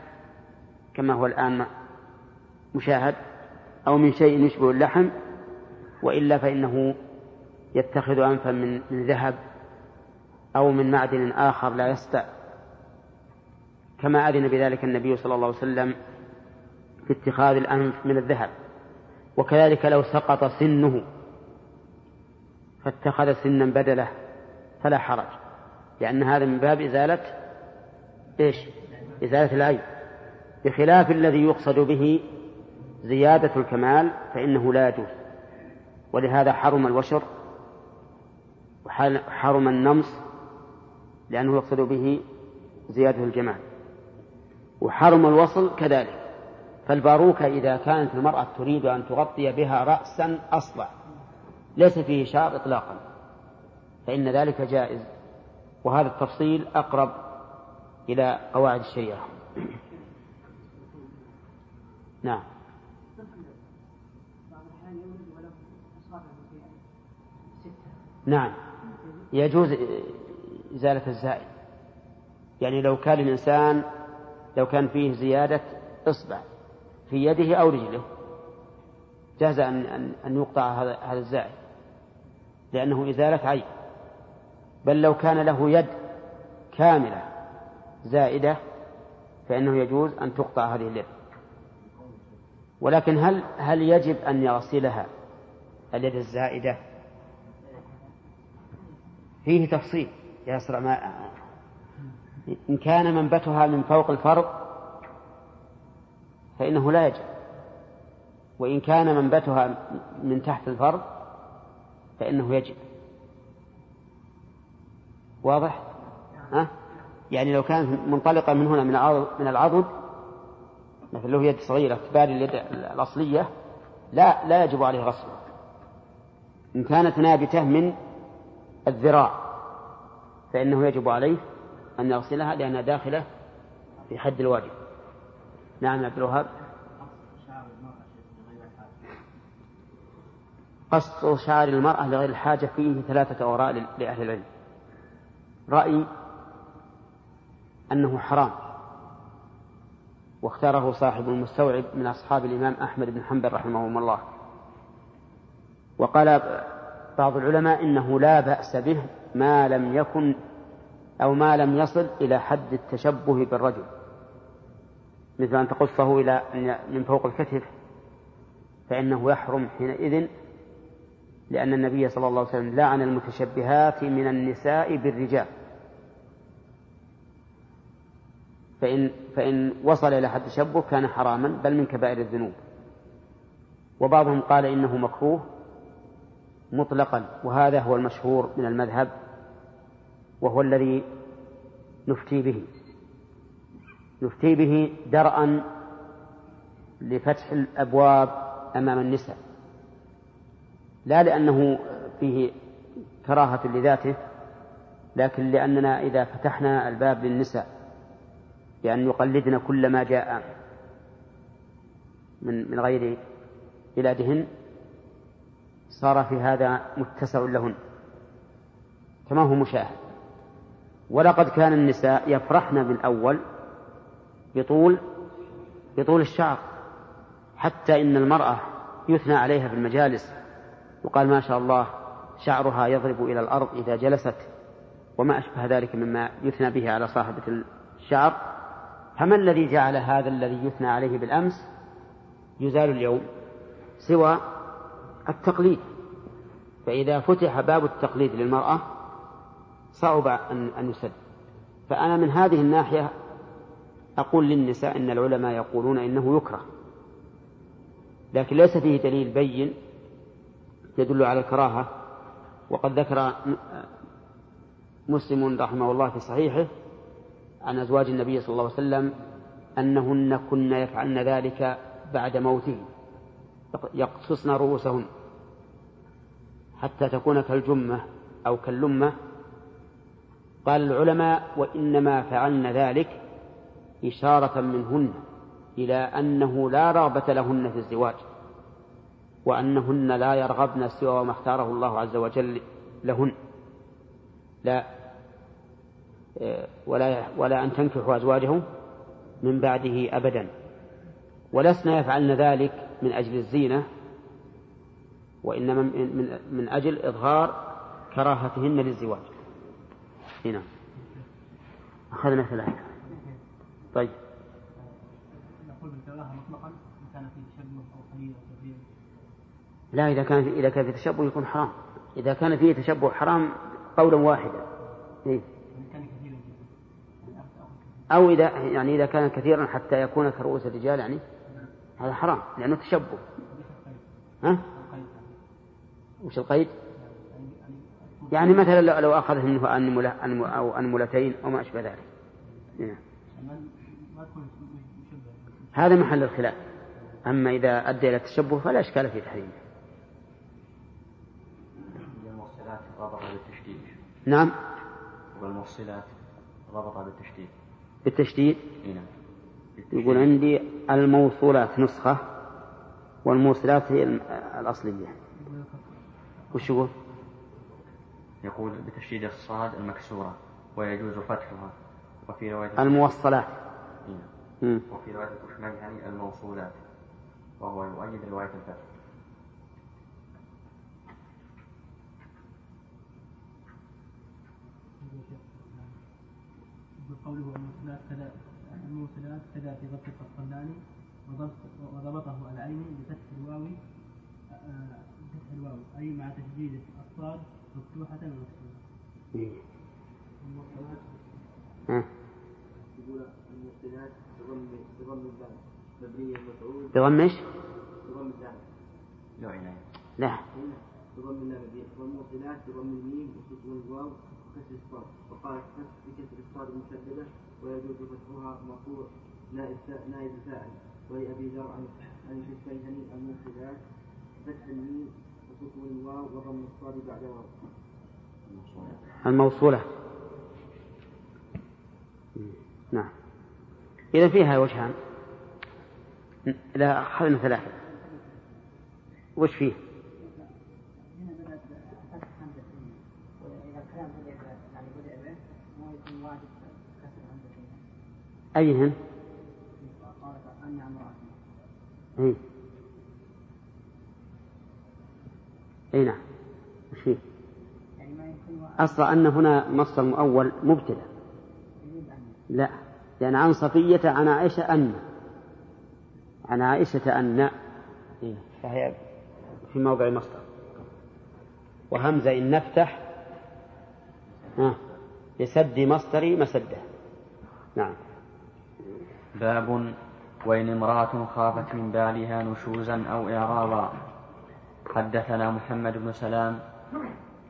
كما هو الآن مشاهد أو من شيء يشبه اللحم وإلا فإنه يتخذ أنفا من ذهب أو من معدن آخر لا يستع. كما أذن بذلك النبي صلى الله عليه وسلم في اتخاذ الأنف من الذهب. وكذلك لو سقط سنه فاتخذ سنا بدله. فلا حرج. لأن هذا من باب إزالة إيش؟ إزالة العيب بخلاف الذي يقصد به زيادة الكمال فإنه لا يجوز. ولهذا حرم الوشر وحرم النمص لأنه يقصد به زيادة الجمال. وحرم الوصل كذلك. فالباروكة إذا كانت المرأة تريد أن تغطي بها رأسا أصلع ليس فيه شعر إطلاقا. فإن ذلك جائز. وهذا التفصيل أقرب إلى قواعد الشريعة. نعم. نعم. يجوز إزالة الزائد. يعني لو كان الإنسان لو كان فيه زيادة إصبع في يده أو رجله جاز أن أن يقطع هذا الزائد لأنه إزالة عيب بل لو كان له يد كاملة زائدة فإنه يجوز أن تقطع هذه اليد ولكن هل هل يجب أن يغسلها؟ اليد الزائدة؟ فيه تفصيل. يسرع ما إن كان منبتها من فوق الفرض فإنه لا يجب. وإن كان منبتها من تحت الفرض فإنه يجب. واضح؟ ها؟ يعني لو كانت منطلقة من هنا من العضد من العضد مثل له يد صغيرة تباري اليد الأصلية لا لا يجب عليه غسلها إن كانت نابتة من الذراع فإنه يجب عليه أن يغسلها لأنها داخلة في حد الواجب نعم عبد الوهاب قص شعر المرأة لغير الحاجة فيه ثلاثة أوراء لأهل العلم رأي أنه حرام. واختاره صاحب المستوعب من أصحاب الإمام أحمد بن حنبل رحمه الله. وقال بعض العلماء إنه لا بأس به ما لم يكن أو ما لم يصل إلى حد التشبه بالرجل. مثل أن تقصه إلى من فوق الكتف فإنه يحرم حينئذ لأن النبي صلى الله عليه وسلم لعن المتشبهات من النساء بالرجال. فإن فإن وصل إلى حد التشبه كان حراما بل من كبائر الذنوب. وبعضهم قال إنه مكروه مطلقا وهذا هو المشهور من المذهب وهو الذي نفتي به. نفتي به درءا لفتح الأبواب أمام النساء. لا لأنه فيه كراهة لذاته لكن لأننا إذا فتحنا الباب للنساء بأن يقلدن كل ما جاء من من غير بلادهن صار في هذا متسع لهن كما هو مشاهد. ولقد كان النساء يفرحن بالأول بطول بطول الشعر حتى إن المرأة يثنى عليها في المجالس وقال ما شاء الله شعرها يضرب إلى الأرض إذا جلست وما أشبه ذلك مما يثنى به على صاحبة الشعر. فما الذي جعل هذا الذي يثنى عليه بالأمس يزال اليوم سوى التقليد؟ فإذا فتح باب التقليد للمرأة صعب أن يسد. فأنا من هذه الناحية أقول للنساء إن العلماء يقولون إنه يكره. لكن ليس فيه دليل بين يدل على الكراهة. وقد ذكر مسلم رحمه الله في صحيحه عن أزواج النبي صلى الله عليه وسلم أنهن كن يفعلن ذلك بعد موته يقصصن رؤوسهن حتى تكون كالجمة أو كاللمة. قال العلماء وإنما فعلن ذلك إشارة منهن إلى أنه لا رغبة لهن في الزواج وأنهن لا يرغبن سوى ما اختاره الله عز وجل لهن لا ولا ولا أن تنكحوا أزواجهم من بعده أبدا. ولسنا يفعلن ذلك من أجل الزينة وإنما من, من أجل إظهار كراهتهن للزواج. هنا أخذنا ثلاثة. طيب. نقول بالكراهة مطلقا إن كان في تشبه أو قليل أو كثير لا إذا كان إذا كان في تشبه يكون حرام. إذا كان فيه تشبه حرام قولا واحدا. إيه؟ أو إذا يعني إذا كان كثيرا حتى يكون كرؤوس الرجال يعني هذا حرام لأنه تشبه. ها؟ وش القيد؟ يعني مثلا لو, لو أخذ منه أنملة أو أنملتين أو ما أشبه ذلك. نعم. هذا محل الخلاف. أما إذا أدى إلى التشبه فلا إشكال في تحريمه. نعم. والموصلات ربطها بالتشديد. بالتشديد؟ نعم. يقول عندي الموصولات نسخة والموصلات هي الأصلية. وش يقول؟ يقول بتشديد الصاد المكسورة ويجوز فتحها. وفي رواية الموصلات. نعم. مم. وفي رواية الكشميهني الموصولات. وهو يؤيد رواية الفتح. قوله الموصلات كذا الموصلات كذا في ضبط القسطلاني وضبط- وضبطه العيني بفتح الواو آه، بفتح الواو أي مع تشديد الصاد مفتوحة ومكسورة. ها. يقول المرسلات بضم بضم الدال. مبنية المفعول. بضم إيش؟ بضم الدال. له عناية لا. بضم اللام والمرسلات بضم الميم وسكون الواو. وكسر الصاد وقال الفتح بكسر الصاد المشددة ويجوز فتحها مرفوع نائب فا- نائب فاعل ولأبي ذر عن الكشميهني المرسلات فتح الميم وسكون الواو وضم الصاد بعد واو الموصولة. نعم إذا فيها وجهان إذا أخذنا ثلاثة وش فيه؟ هنا بدأت فتح همزة وإذا الكلام بدأ يعني بدأ به ما يكون واجب كسر همزة أيهن؟ أي أي نعم. وش فيه؟ أصلا أن هنا مصدر مؤول مبتدأ. لا. لأن عن صفية عن عائشة أن. عن عائشة أن. إيه، فهي في موضع مصدر وهمزة إن نفتح. لسد مصدر مسده. نعم. باب وإن امرأة خافت من بالها نشوزا أو إعراضا. حدثنا محمد بن سلام.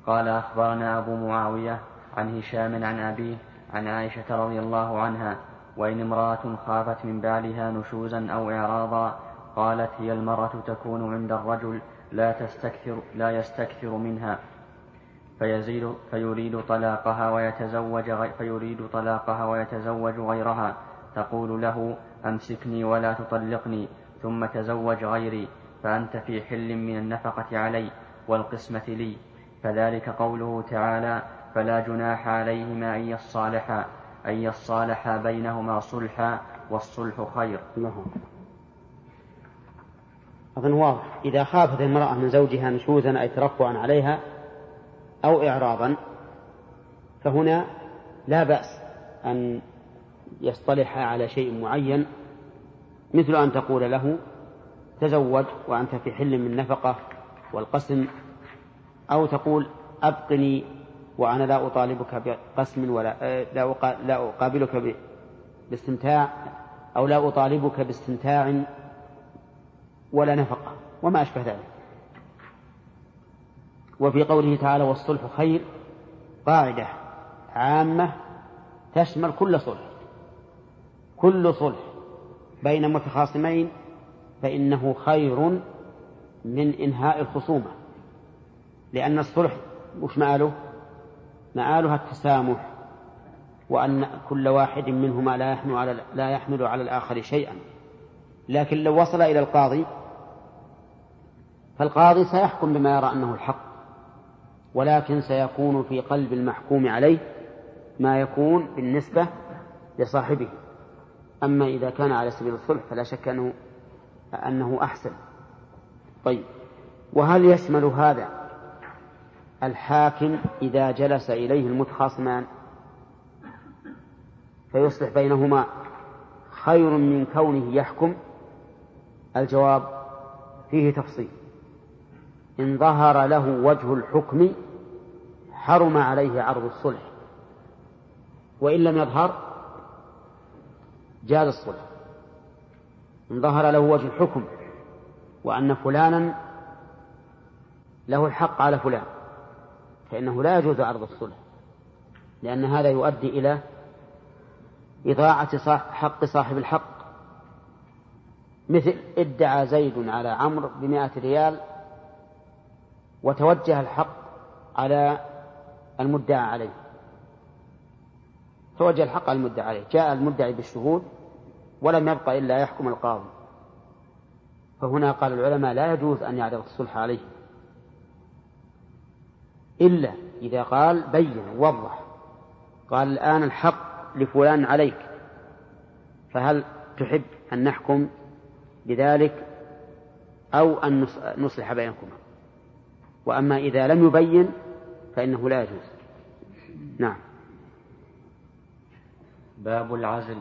قال أخبرنا أبو معاوية عن هشام عن أبيه عن عائشة رضي الله عنها. وإن امرأة خافت من بالها نشوزا أو إعراضا قالت هي المرأة تكون عند الرجل لا تستكثر لا يستكثر منها. فيزيد فيريد طلاقها ويتزوج فيريد طلاقها ويتزوج غيرها. تقول له أمسكني ولا تطلقني ثم تزوج غيري فأنت في حل من النفقة علي والقسمة لي. فذلك قوله تعالى فلا جناح عليهما أن يصالحا أن يصالحا بينهما صلحا والصلح خير. أكبر. أظن واضح. إذا خافت المرأة من زوجها نشوزا أي ترفعا عليها أو إعراضا فهنا لا بأس أن يصطلح على شيء معين مثل أن تقول له تزوج وأنت في حل من نفقة والقسم أو تقول أبقني وأنا لا أطالبك بقسم ولا آه، لا لا أقابلك باستمتاع أو لا أطالبك باستمتاع ولا نفقة وما أشبه ذلك. وفي قوله تعالى والصلح خير. قاعدة عامة تشمل كل صلح. كل صلح بين متخاصمين فإنه خير من إنهاء الخصومة. لأن الصلح وش مآله؟ مآلها التسامح وأن كل واحد منهما لا يحمل على لا يحمل على الآخر شيئا. لكن لو وصل إلى القاضي فالقاضي سيحكم بما يرى أنه الحق ولكن سيكون في قلب المحكوم عليه ما يكون بالنسبة لصاحبه. أما إذا كان على سبيل الصلح فلا شك أنه أنه أحسن. طيب. وهل يشمل هذا الحاكم إذا جلس إليه المتخاصمان؟ فيصلح بينهما خير من كونه يحكم؟ الجواب فيه تفصيل. إن ظهر له وجه الحكم حرم عليه عرض الصلح. وإن لم يظهر جاز الصلح. إن ظهر له وجه الحكم وأن فلانا له الحق على فلان فإنه لا يجوز عرض الصلح لأن هذا يؤدي إلى إضاعة حق صاحب الحق. مثل ادعى زيد على عمرو بمائة ريال وتوجه الحق على المدعى عليه. توجه الحق على المدعى عليه. جاء المدعي بالشهود ولم يبقى إلا يحكم القاضي. فهنا قال العلماء لا يجوز أن يعرض الصلح عليه. إلا إذا قال بين وضح. قال الآن الحق لفلان عليك. فهل تحب أن نحكم بذلك أو أن نصلح بينكما؟ وأما إذا لم يبين فإنه لا يجوز. نعم. باب العزل.